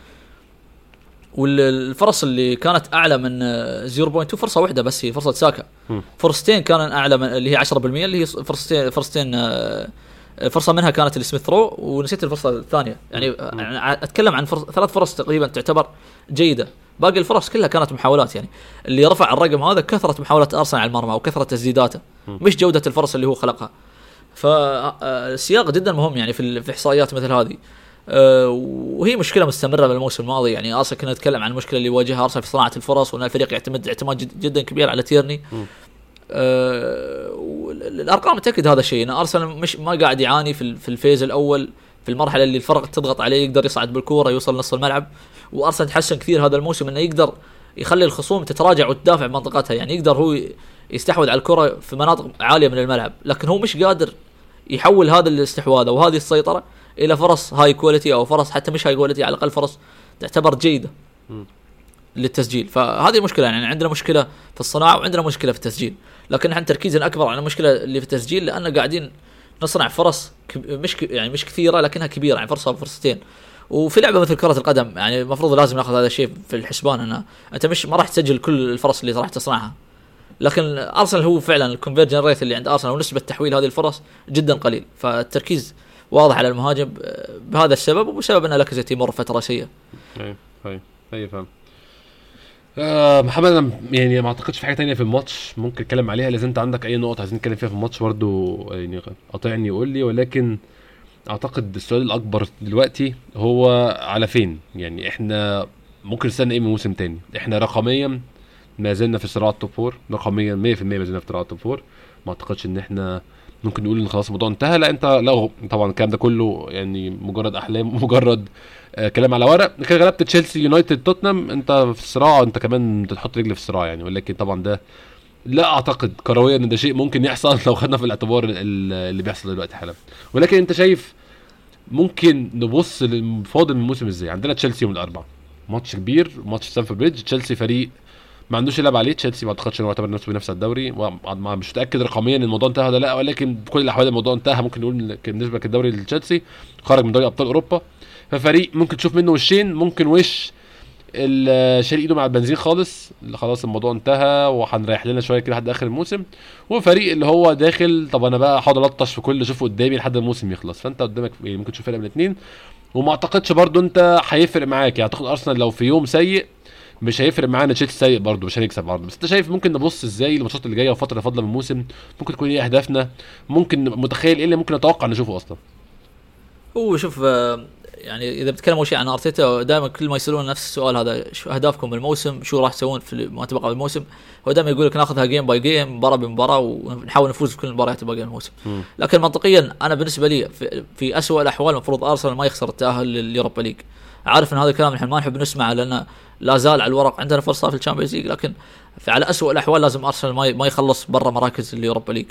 Speaker 2: والفرص اللي كانت أعلى من آه، 0.2 فرصة واحدة بس هي فرصة ساكا. فرصتين كان أعلى من اللي هي 10% اللي هي فرصتين فرصتين آه، فرصة منها كانت لسميث رو ونسيت الفرصة الثانية. يعني آه، يعني أتكلم عن فرص ثلاث فرص تقريبا تعتبر جيدة. باقي الفرص كلها كانت محاولات يعني. اللي رفع الرقم هذا كثره محاولات أرسنال على المرمى وكثره تسديداته. مش جودة الفرص اللي هو خلقها. فالسياق جدا مهم يعني في في احصائيات مثل هذه. أه، وهي مشكلة مستمرة بالموسم الماضي. يعني ارسنال كنا نتكلم عن المشكلة اللي يواجهها أرسنال في صناعة الفرص وأن الفريق يعتمد اعتماد جدا كبير على تيرني. أه الارقام تأكد هذا الشيء إن أرسنال مش ما قاعد يعاني في في ال phase الأول في المرحلة اللي الفرق تضغط عليه يقدر يصعد بالكورة يوصل نص الملعب. وأرسنال تحسن كثير هذا الموسم إنه يقدر يخلي الخصوم تتراجع وتدافع بمنطقتها. يعني يقدر هو يستحوذ على الكرة في مناطق عالية من الملعب لكن هو مش قادر يحول هذا الاستحواذ أو هذه السيطرة إلى فرص high quality أو فرص حتى مش high quality على الأقل فرص تعتبر جيدة للتسجيل. فهذه المشكلة يعني عندنا مشكلة في الصناعة وعندنا مشكلة في التسجيل. لكن إحنا تركيزنا أكبر على المشكلة اللي في التسجيل لأن قاعدين نصنع فرص مش يعني مش كثيرة لكنها كبيرة يعني فرصة فرصتين وفي لعبة مثل كرة القدم يعني المفروض لازم ناخذ هذا الشيء في الحسبان انه أنت مش ما راح تسجل كل الفرص اللي راح تصنعها. لكن أرسنال هو فعلا الكونفرجن ريت اللي عند أرسنال ونسبة تحويل هذه الفرص جدا قليل. فالتركيز واضح على المهاجم آه، بهذا السبب وبسبب أن لاكازيت يمر فترة سيئة.
Speaker 1: أي أي أي فاهم. آه محمد يعني ما أعتقدش في حاجة تانية في الماتش ممكن أتكلم عليها. لازم أنت عندك أي نقط عايزين نتكلم فيها في الماتش برضو يعني قاطعني وقول لي. ولكن أعتقد السؤال الأكبر دلوقتي هو على فين؟ يعني إحنا ممكن نستنى إيه من موسم تاني؟ إحنا رقميا ما زلنا في صراع ال top four. رقميا 100% ما زلنا في صراع ال top four. ما أعتقدش إن إحنا ممكن نقول إن خلاص الموضوع انتهى. لا انت لا طبعا الكلام ده كله يعني مجرد أحلام مجرد آه كلام على ورق. كده غلبت تشيلسي يونايتد توتنهام. أنت في الصراع أنت كمان تحط رجل في الصراع يعني. ولكن طبعا ده لا أعتقد كرويا إن ده شيء ممكن يحصل لو خدنا في الاعتبار اللي بيحصل دلوقتي حالا. ولكن أنت شايف ممكن نبص للفاضل من الموسم إزاي عندنا تشيلسي يوم الأربعاء. ماتش كبير ماتش ستانفورد بريدج. تشيلسي فريق ما عندوش يلعب عليه. تشيلسي ما أعتقدش ان هو يعتبر نفسه بينافس على الدوري مش متأكد رقميا إن الموضوع انتهى ولا لأ ولكن بكل الأحوال الموضوع انتهى. ممكن نقول بالنسبة للدوري لتشيلسي خرج من دوري أبطال أوروبا. ففريق ممكن تشوف منه وشين ممكن وش شاري إيده مع البنزين خالص. اللي خلاص الموضوع انتهى وهنريح لنا شوية كده لحد آخر الموسم. وفريق اللي هو داخل طب أنا بقى هقعد ألطش في كل اللي اشوفه قدامي لحد الموسم يخلص. فأنت قدامك يعني ممكن تشوف فرق من الاثنين وما أعتقدش برضو أنت هيفرق معاك. يعني أعتقد أرسنال لو في يوم سيء مش هيفرق معانا تشيلسي سيء برضه مش هنكسب برضه. بس انت شايف ممكن نبص إزاي الماتشات اللي جاية والفترة اللي فاضلة من الموسم؟ ممكن تكون إيه أهدافنا؟ ممكن متخيل إيه اللي ممكن نتوقع نشوفه أصلا.
Speaker 2: هو شوف آه، يعني إذا بتكلم أول شيء عن أرتيتا دائما كل ما يسألون نفس السؤال هذا شو أهدافكم بالموسم؟ شو راح تسوون في ما تبقى بالموسم هو دائما يقول لك ناخذها game by game مباراة بمباراة ونحاول نفوز في كل المباريات الباقية الموسم. لكن منطقيا أنا بالنسبة لي في, في اسوء الأحوال المفروض أرسنال ما يخسر التأهل لل Europa League. عارف إن هذا الكلام إحنا ما نحب نسمعه لأن لا زال على الورق عندنا فرصه في ال Champions League لكن على اسوء الأحوال لازم أرسنال ما يخلص برا مراكز ال Europa League.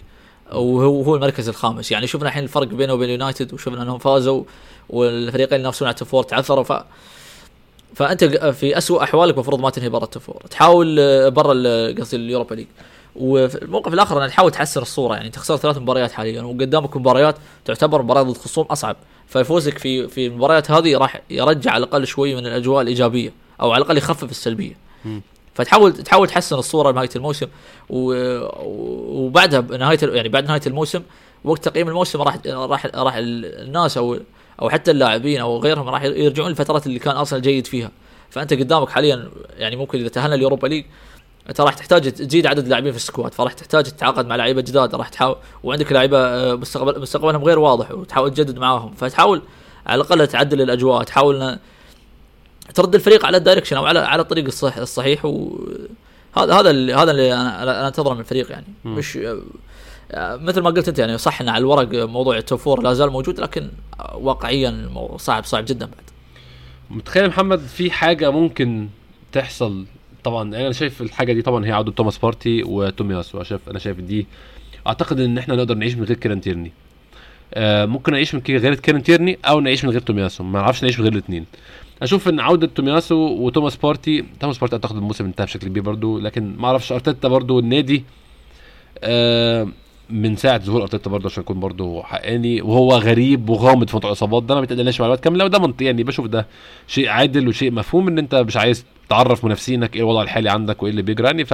Speaker 2: وهو هو المركز الخامس. يعني شفنا الحين الفرق بينه وبين يونايتد وشفنا إنهم فازوا والفريقين اللي ينافسون على ال top four تعثروا. ف فأنت في اسوء أحوالك المفروض ما تنهي برا ال top four تحاول برا قصدي ال Europa League. وفي الموقف الآخر انك تحاول تحسن الصورة يعني تخسر ثلاث مباريات حاليا وقدامك مباريات تعتبر مباريات ضد خصوم أصعب. ففوزك في في المباريات هذه راح يرجع على الأقل شوي من الأجواء الإيجابية أو على الأقل يخفف السلبية. فتحاول تحاول تحسن الصورة لنهاية الموسم وبعدها بنهاية يعني بعد نهاية الموسم وقت تقييم الموسم راح راح راح الناس أو أو حتى اللاعبين أو غيرهم راح يرجعون للفترات اللي كان أرسنال جيد فيها. فأنت قدامك حاليا يعني ممكن إذا تأهلنا اليوروبا ليج أنت راح تحتاج تزيد عدد اللاعبين في ال squad فراح تحتاج تتعاقد مع لعيبة جداد راح تحاول وعندك لعيبة آه، مستقبل مستقبلهم غير واضح وتحاول تجدد معاهم فتحاول على الأقل تعدل الأجواء تحاول ترد الفريق على ال direction أو على على الطريق الصح الصحيح وهذا هذا اللي هذا اللي أنا أنا أنتظره من الفريق يعني م. مش مثل ما قلت أنت يعني صح ان على الورق موضوع ال top four لا زال موجود لكن واقعيا صعب صعب جدا بعد
Speaker 1: متخيل محمد في حاجة ممكن تحصل طبعا أنا شايف الحاجة دي طبعا هي عودة توماس بارتي وتومياسو شايف أنا شايف دي أعتقد إن إحنا نقدر نعيش من غير كيران تيرني. آه ممكن نعيش من غير كيران تيرني أو نعيش من غير تومياسو ما نعرفش نعيش من غير الاثنين أشوف إن عودة تومياسو وتوماس بارتي توماس بارتي أعتقد الموسم انتهى بشكل كبير برضو لكن ما أعرفش أرتيتا برضو النادي آه من ساعة ظهور أرتيتا برضه عشان اكون برضه حقاني وهو غريب وغامض في موضوع الاصابات ده ما بيتقلناش معلومات كامله وده منطقي يعني بشوف ده شيء عادل وشيء مفهوم إن أنت مش عايز تعرف منافسينك إيه الوضع الحالي عندك وإيه اللي بيجرى يعني ف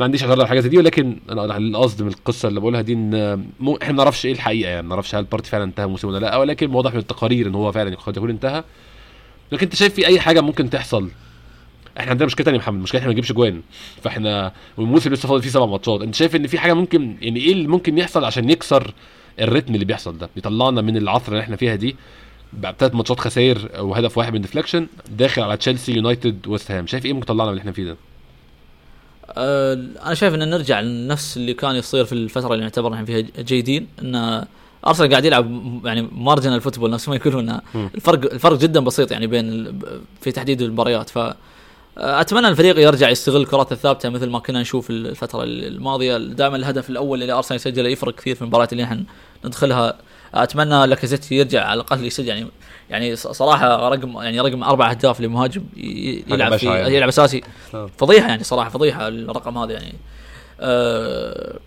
Speaker 1: ما عنديش اعتراض على الحاجات دي. ولكن أنا القصد من القصة اللي بقولها دي إن مو إحنا ما نعرفش إيه الحقيقة يعني ما نعرفش هل البارتي فعلا انتهى الموسم ولا لأ ولكن واضح من التقارير إن هو فعلا قد يكون انتهى. لكن أنت شايف في أي حاجة ممكن تحصل إحنا عندنا مشكلة ثانية يا محمد مشكلة إحنا ما نجيبش جوان. فإحنا والموسم لسه فاضل فيه سبع ماتشات أنت شايف إن في حاجة ممكن يعني إيه اللي ممكن يحصل عشان يكسر ال rhythm اللي بيحصل ده؟ بيطلعنا من العثرة اللي إحنا فيها دي بعد ثلاث ماتشات خسائر وهدف واحد من deflection داخل على تشيلسي يونايتد ويست هام شايف إيه ممكن يطلعنا من اللي إحنا فيه ده؟
Speaker 2: أه أنا شايف إن نرجع لنفس اللي كان يصير في الفترة اللي نعتبر نحن فيها جيدين إن أرسنال قاعد يلعب يعني مارجنال فوتبول نفس ما يقولون. الفرق الفرق جدا بسيط يعني بين في تحديد المباريات. ف أتمنى الفريق يرجع يستغل الكرات الثابتة مثل ما كنا نشوف الفترة الماضية دائما الهدف الأول اللي أرسنال يسجله يفرق كثير في المباريات اللي إحنا ندخلها أتمنى لاكازيت يرجع على الأقل يسجل يعني يعني صراحة رقم يعني رقم أربع أهداف لمهاجم يلعب في يعني. يلعب أساسي آه. فضيحة يعني صراحة فضيحة الرقم هذا يعني أه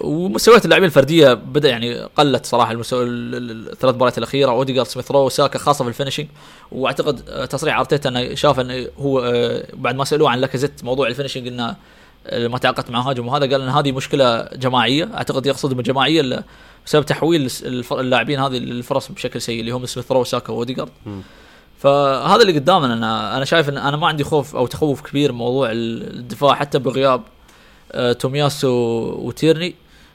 Speaker 2: ومستويات اللاعبين الفردية بدأ يعني قلت صراحة المستوى الثلاث مباريات الأخيرة اوديجارد سميث رو ساكا خاصة في ال finishing وأعتقد تصريح أرتيتا إنه شاف إنه هو آه، بعد ما سألوه عن لاكازيت موضوع ال finishing إنه آه، ما تعاقدت مع مهاجم وهذا قال إن هذه مشكلة جماعية. أعتقد يقصد بالجماعيه بسبب تحويل اللاعبين هذه للفرص بشكل سيء اللي هم سميث رو ساكا واوديجارد فهذا اللي قدامنا أنا أنا شايف إن أنا ما عندي خوف أو تخوف كبير موضوع الدفاع حتى بغياب آه، تومياسو وتيرني.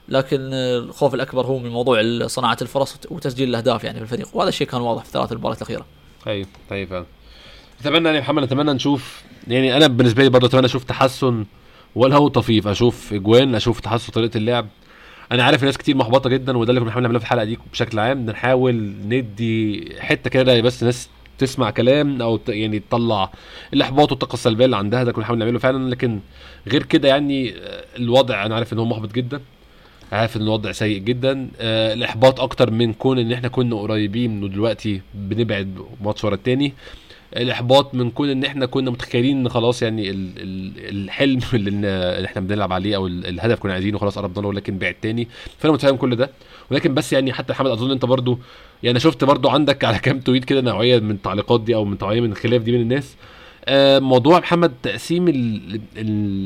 Speaker 2: لكن الخوف الأكبر هو من موضوع صناعة الفرص وتسجيل الأهداف يعني في الفريق. وهذا الشيء كان واضح في الثلاث المباريات الأخيرة.
Speaker 1: أيوه أيوه فعلا. أتمنى يا محمد أتمنى نشوف يعني أنا بالنسبة لي برضه أتمنى أشوف تحسن ولا هو طفيف. أشوف إجوان أشوف تحسن طريقة اللعب. أنا عارف ناس كتير محبطة جدا وده اللي كنا بنحاول نعمله في الحلقة دي بشكل عام. نحاول ندي حتة كده بس ناس تسمع كلام أو يعني تطلع الإحباط والطاقة السلبية اللي عندها ده كنا بنحاول نعمله فعلا. لكن غير كده يعني الوضع أنا عارف إن هو محبط جدا. عارف إن الوضع سيء جدا. آه الإحباط أكتر من كون إن إحنا كنا قريبين ودلوقتي بنبعد ماتش ورا التاني. الإحباط من كون إن إحنا كنا متخيلين إن خلاص يعني ال ال الحلم اللي إحنا بنلعب عليه أو الهدف كنا عايزينه خلاص قربنا له لكن بعد تاني. فأنا متفاهم كل ده. ولكن بس يعني حتى محمد أظن أنت برضو يعني شفت برضو عندك على كام تويت كده نوعية من التعليقات دي أو من نوعيه من الخلاف دي من الناس. موضوع محمد تقسيم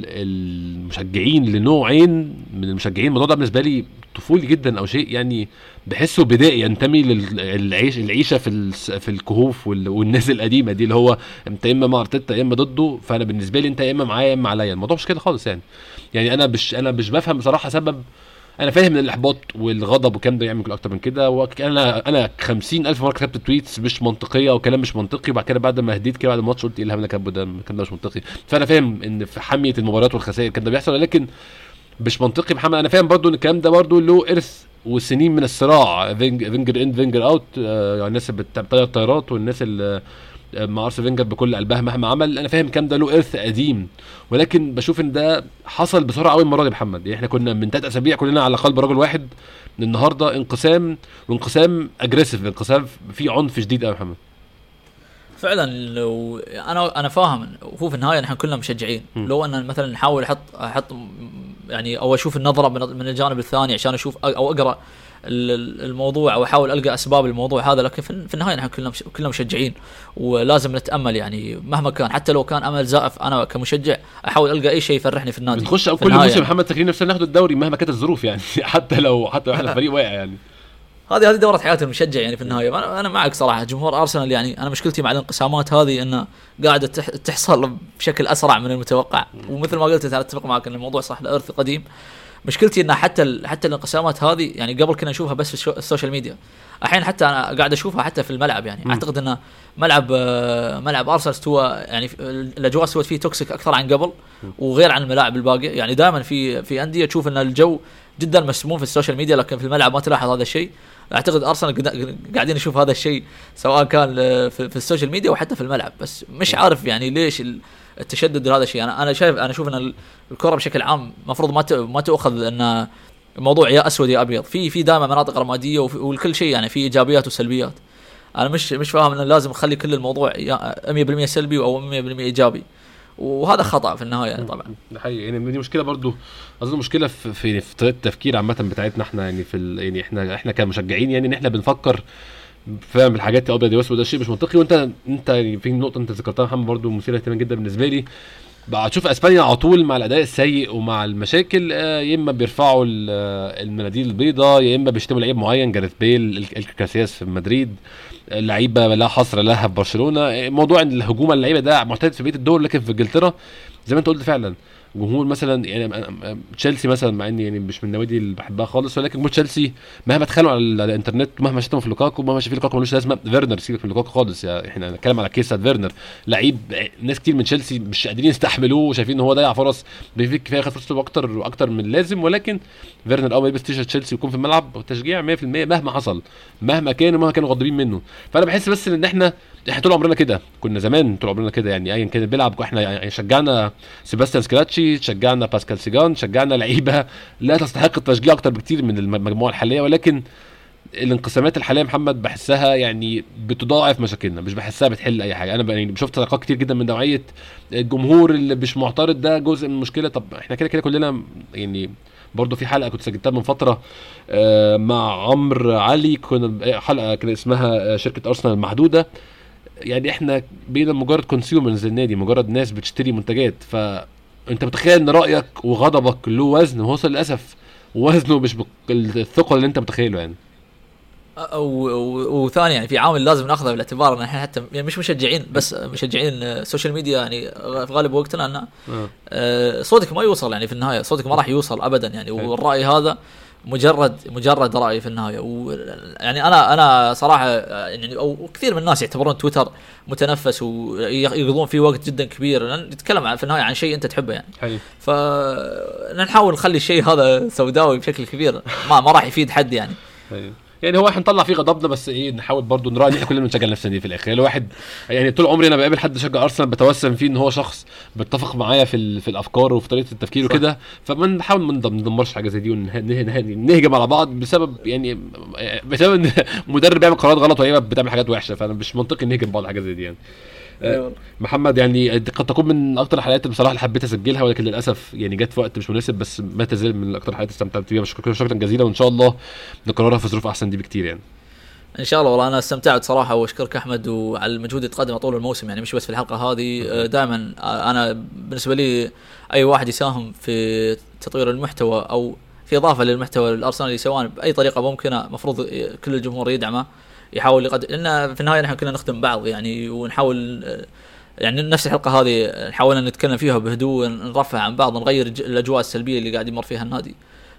Speaker 1: المشجعين لنوعين من المشجعين. الموضوع ده بالنسبة لي طفولي جدا أو شيء يعني بحسه بدائي ينتمي للعيش العيشة في في الكهوف والناس القديمة دي اللي هو أنت إما مع أرتيتا يا إما ضده. فأنا بالنسبة لي أنت يا إما معايا يا إما عليا الموضوع مش كده خالص يعني. يعني أنا مش أنا مش بفهم بصراحة سبب أنا فاهم إن الإحباط والغضب والكلام ده يعمل أكتر من كده وأنا أنا 50000 مرة كتبت tweets مش منطقية وكلام مش منطقي وبعد كده بعد ما هديت كده بعد الماتش قلت إيه الهبل ده الكلام ده مش منطقي. فأنا فاهم إن في حمية المباريات والخسائر الكلام ده بيحصل لكن مش منطقي محمد أنا فاهم برضو إن الكلام ده برضو له إرث وسنين من الصراع. فينجر in فينجر out يعني الناس اللي بتطير الطيارات والناس اللي مع ارسنال فينجر بكل قلبها مهما عمل أنا فاهم الكلام ده له إرث قديم ولكن بشوف إن ده حصل بسرعة قوي المرة دي محمد. يعني إحنا كنا من ثلاث أسابيع كلنا على قلب رجل واحد النهارده انقسام وانقسام اجريسيف انقسام في عنف شديد قوي محمد.
Speaker 2: فعلا لو أنا أنا فاهم هو في النهاية نحن كلنا مشجعين. م. لو ان مثلا نحاول أحط أحط يعني أو أشوف النظرة من الجانب الثاني عشان أشوف أو أقرأ الموضوع أو أحاول ألقى أسباب الموضوع هذا لكن في النهاية نحن كلنا كلنا مشجعين ولازم نتأمل يعني مهما كان. حتى لو كان أمل زائف أنا كمشجع أحاول ألقى أي شيء يفرحني في النادي.
Speaker 1: بتخش كل موسم يعني. محمد تكريم نفسنا ناخذ الدوري مهما كانت الظروف يعني. حتى لو حتى لو إحنا فريق واقع يعني.
Speaker 2: هذه هذه دورة حياة المشجع يعني في النهاية. أنا أنا معك صراحة. جمهور أرسنال يعني أنا مشكلتي مع الانقسامات هذه إنه قاعدة تحصل بشكل أسرع من المتوقع. ومثل ما قلت أتفق معك إن الموضوع صح له ارث قديم. مشكلتي إن حتى حتى الانقسامات هذه يعني قبل كنا نشوفها بس في ال social media. الحين حتى أنا قاعد أشوفها حتى في الملعب يعني. م. أعتقد إن ملعب آه، ملعب أرسنال استوى يعني الأجواء استوت فيه toxic أكثر عن قبل وغير عن الملاعب الباقية. يعني دائما في في أندية تشوف إن الجو جدا مسموم في ال social media لكن في الملعب ما تلاحظ هذا الشيء. أعتقد أرسنال قاعدين نشوف هذا الشيء سواء كان في, في ال social media وحتى في الملعب. بس مش عارف يعني ليش التشدد لهذا الشيء. أنا أنا شايف أنا أشوف إن الكره بشكل عام المفروض ما ما تؤخذ إن الموضوع يا أسود يا أبيض. في في دائما مناطق رمادية والكل شيء يعني في إيجابيات وسلبيات. أنا مش مش فاهم إن لازم اخلي كل الموضوع 100% سلبي أو 100% إيجابي. وهذا خطأ في النهاية يعني طبعا.
Speaker 1: ده حقيقي. يعني دي مشكلة برضو. أظن مشكلة في في, طريقة التفكير عامة بتاعتنا إحنا يعني في يعني إحنا إحنا كمشجعين يعني إن إحنا بنفكر فاهم الحاجات أبيض وأسود ده شيء مش منطقي. وانت أنت يعني في نقطة أنت ذكرتها محمد برضو مثيرة اهتمام جدا بالنسبة لي. بقى تشوف إسبانيا على طول مع الأداء السيء ومع المشاكل آه، يا إما بيرفعوا آه، المناديل البيضاء يا إما بيشتموا لعيب معين جاريث بيل كاسياس في مدريد. لعيبه لا حصر لها في برشلونة. موضوع الهجوم اللعيبة ده معتاد في بقية الدول لكن في إنجلترا زي ما أنت قلت فعلا. جمهور مثلا يعني تشيلسي مثلا مع إني يعني مش من النوادي اللي بحبها خالص ولكن جمهور تشيلسي مهما اتخانقوا على ال- على الإنترنت مهما شتموا في لوكاكو مهما شايفين لوكاكو ملوش لازمة. فيرنر سيبك من لوكاكو خالص يعني إحنا هنتكلم على case فيرنر. لعيب ناس كتير من تشيلسي مش قادرين يستحملوه وشايفين إن هو ضيع فرص بما فيه الكفايه خد فرصته أكتر وأكتر من اللازم ولكن فيرنر أول ما يلبس تيشيرت تشيلسي ويكون في الملعب تشجيع 100% مهما حصل مهما كان ومهما كانوا غاضبين منه. فأنا بحس بس إن إحنا إحنا طول عمرنا كده كنا زمان طول عمرنا كده يعني ايا كان بيلعب إحنا يعني شجعنا سيباستيان سكيلاتشي شجعنا باسكال سيجان شجعنا لعيبة لا تستحق التشجيع أكتر بكتير من المجموعة الحالية. ولكن الانقسامات الحالية محمد بحسها يعني بتضاعف مشاكلنا مش بحسها بتحل أي حاجة. أنا يعني شفت لقاءات كتير جدا من نوعية الجمهور اللي مش معترض ده جزء من المشكلة. طب إحنا كده كده كلنا يعني برضه في حلقة كنت سجلتها من فترة آه، مع عمرو علي. كنا حلقة كان اسمها آه، شركة أرسنال المحدودة. يعني إحنا بقينا مجرد consumers للنادي مجرد ناس بتشتري منتجات. فانت متخيل إن رأيك وغضبك له وزن؟ وهو للأسف وزنه مش بالثقل اللي أنت متخيله يعني.
Speaker 2: وثاني يعني في عامل لازم ناخذه بالاعتبار إن إحنا حتى يعني مش مشجعين بس مشجعين ال social media يعني في غالب وقتنا إن
Speaker 1: آه.
Speaker 2: آه، صوتك ما يوصل يعني في النهاية صوتك ما راح يوصل ابدا يعني.
Speaker 1: حلو.
Speaker 2: والرأي هذا مجرد مجرد رأي في النهاية. و يعني أنا أنا صراحة آه، يعني أو كثير من الناس يعتبرون تويتر متنفس ويقضون فيه وقت جدا كبير. لأن نتكلم في النهاية عن شيء أنت تحبه يعني.
Speaker 1: حلو.
Speaker 2: فنحاول نخلي الشيء هذا سوداوي بشكل كبير. ما ما راح يفيد حد يعني.
Speaker 1: أيوه يعني هو إحنا نطلع فيه غضبنا بس إيه نحاول برضو نراعي إن إحنا كلنا بنشجع نفس النادي في الآخر. يعني الواحد يعني طول عمري أنا بقابل حد شجع أرسنال بتوسم فيه إن هو شخص بيتفق معايا في في الأفكار وفي طريقة التفكير. وكده. فبنحاول ما ندم- ندمرش حاجة زي دي ونهجم على بعض بسبب يعني بسبب إن مدرب بيعمل قرارات غلط وهي بتعمل حاجات وحشة. فأنا مش منطقي نهجم بعض حاجة زي دي يعني. محمد يعني قد تكون من أكتر الحلقات بصراحة اللي حبيت أسجلها ولكن للأسف يعني جت في وقت مش مناسب بس ما تزال من أكتر الحلقات استمتعت بيها بشكرك شكرا جزيلا وإن شاء الله نكررها في ظروف أحسن دي بكتير يعني.
Speaker 2: إن شاء الله والله أنا استمتعت صراحة وأشكرك أحمد وعلى المجهود اللي تقدمه طول الموسم يعني مش بس في الحلقة هذه دائما أنا بالنسبة لي أي واحد يساهم في تطوير المحتوى أو في إضافة للمحتوى الأرسنالي سواء بأي طريقة ممكنة المفروض كل الجمهور يدعمه. يحاول يقدم لأن في النهاية نحن كلنا نخدم بعض يعني ونحاول يعني نفس الحلقة هذه نحاول ان نتكلم فيها بهدوء نرفع عن بعض نغير الأجواء السلبية اللي قاعد يمر فيها النادي.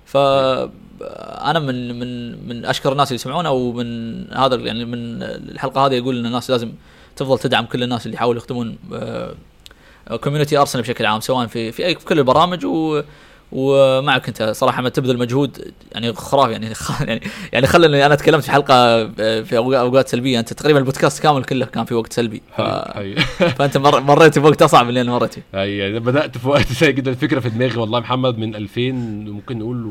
Speaker 2: ف أنا من من من أشكر الناس اللي يسمعونا ومن هذا يعني من الحلقة هذه أقول إن الناس لازم تفضل تدعم كل الناس اللي يحاولوا يخدمون community ارسنال بشكل عام سواء في في أي في كل البرامج و ومعك انت صراحة ما تبذل مجهود يعني خرافي يعني يعني يعني خلني أنا تكلمت في حلقة في أوقات- أوقات سلبية أنت تقريبا البودكاست كامل كله كان في وقت سلبي ف... فأنت مر... مريت بوقت أصعب من اللي أنا مريت فيه.
Speaker 1: أي بدأت في وقت سيء جدا الفكرة في دماغي والله محمد من 2000 ممكن نقول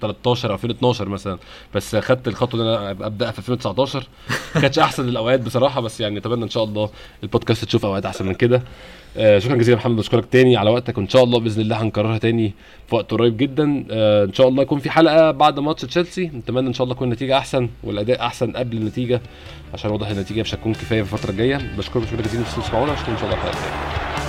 Speaker 1: و13 أو 2012 مثلا بس خدت الخطوة إن أنا أبدأ في 2019 ما كانتش أحسن الأوقات بصراحة بس يعني أتمنى إن شاء الله البودكاست تشوف أوقات أحسن من كده. آه شكرا جزيلا محمد بشكرك تاني على وقتك وإن شاء الله بإذن الله هنكررها تاني في وقت قريب جدا. آه إن شاء الله يكون في حلقة بعد ماتش تشيلسي. نتمنى إن شاء الله تكون النتيجة أحسن والأداء أحسن قبل النتيجة عشان واضح النتيجة مش هتكون كفاية في الفترة الجاية. بشكركم شكرا جزيلا أشوفكم إن شاء الله
Speaker 3: الحلقة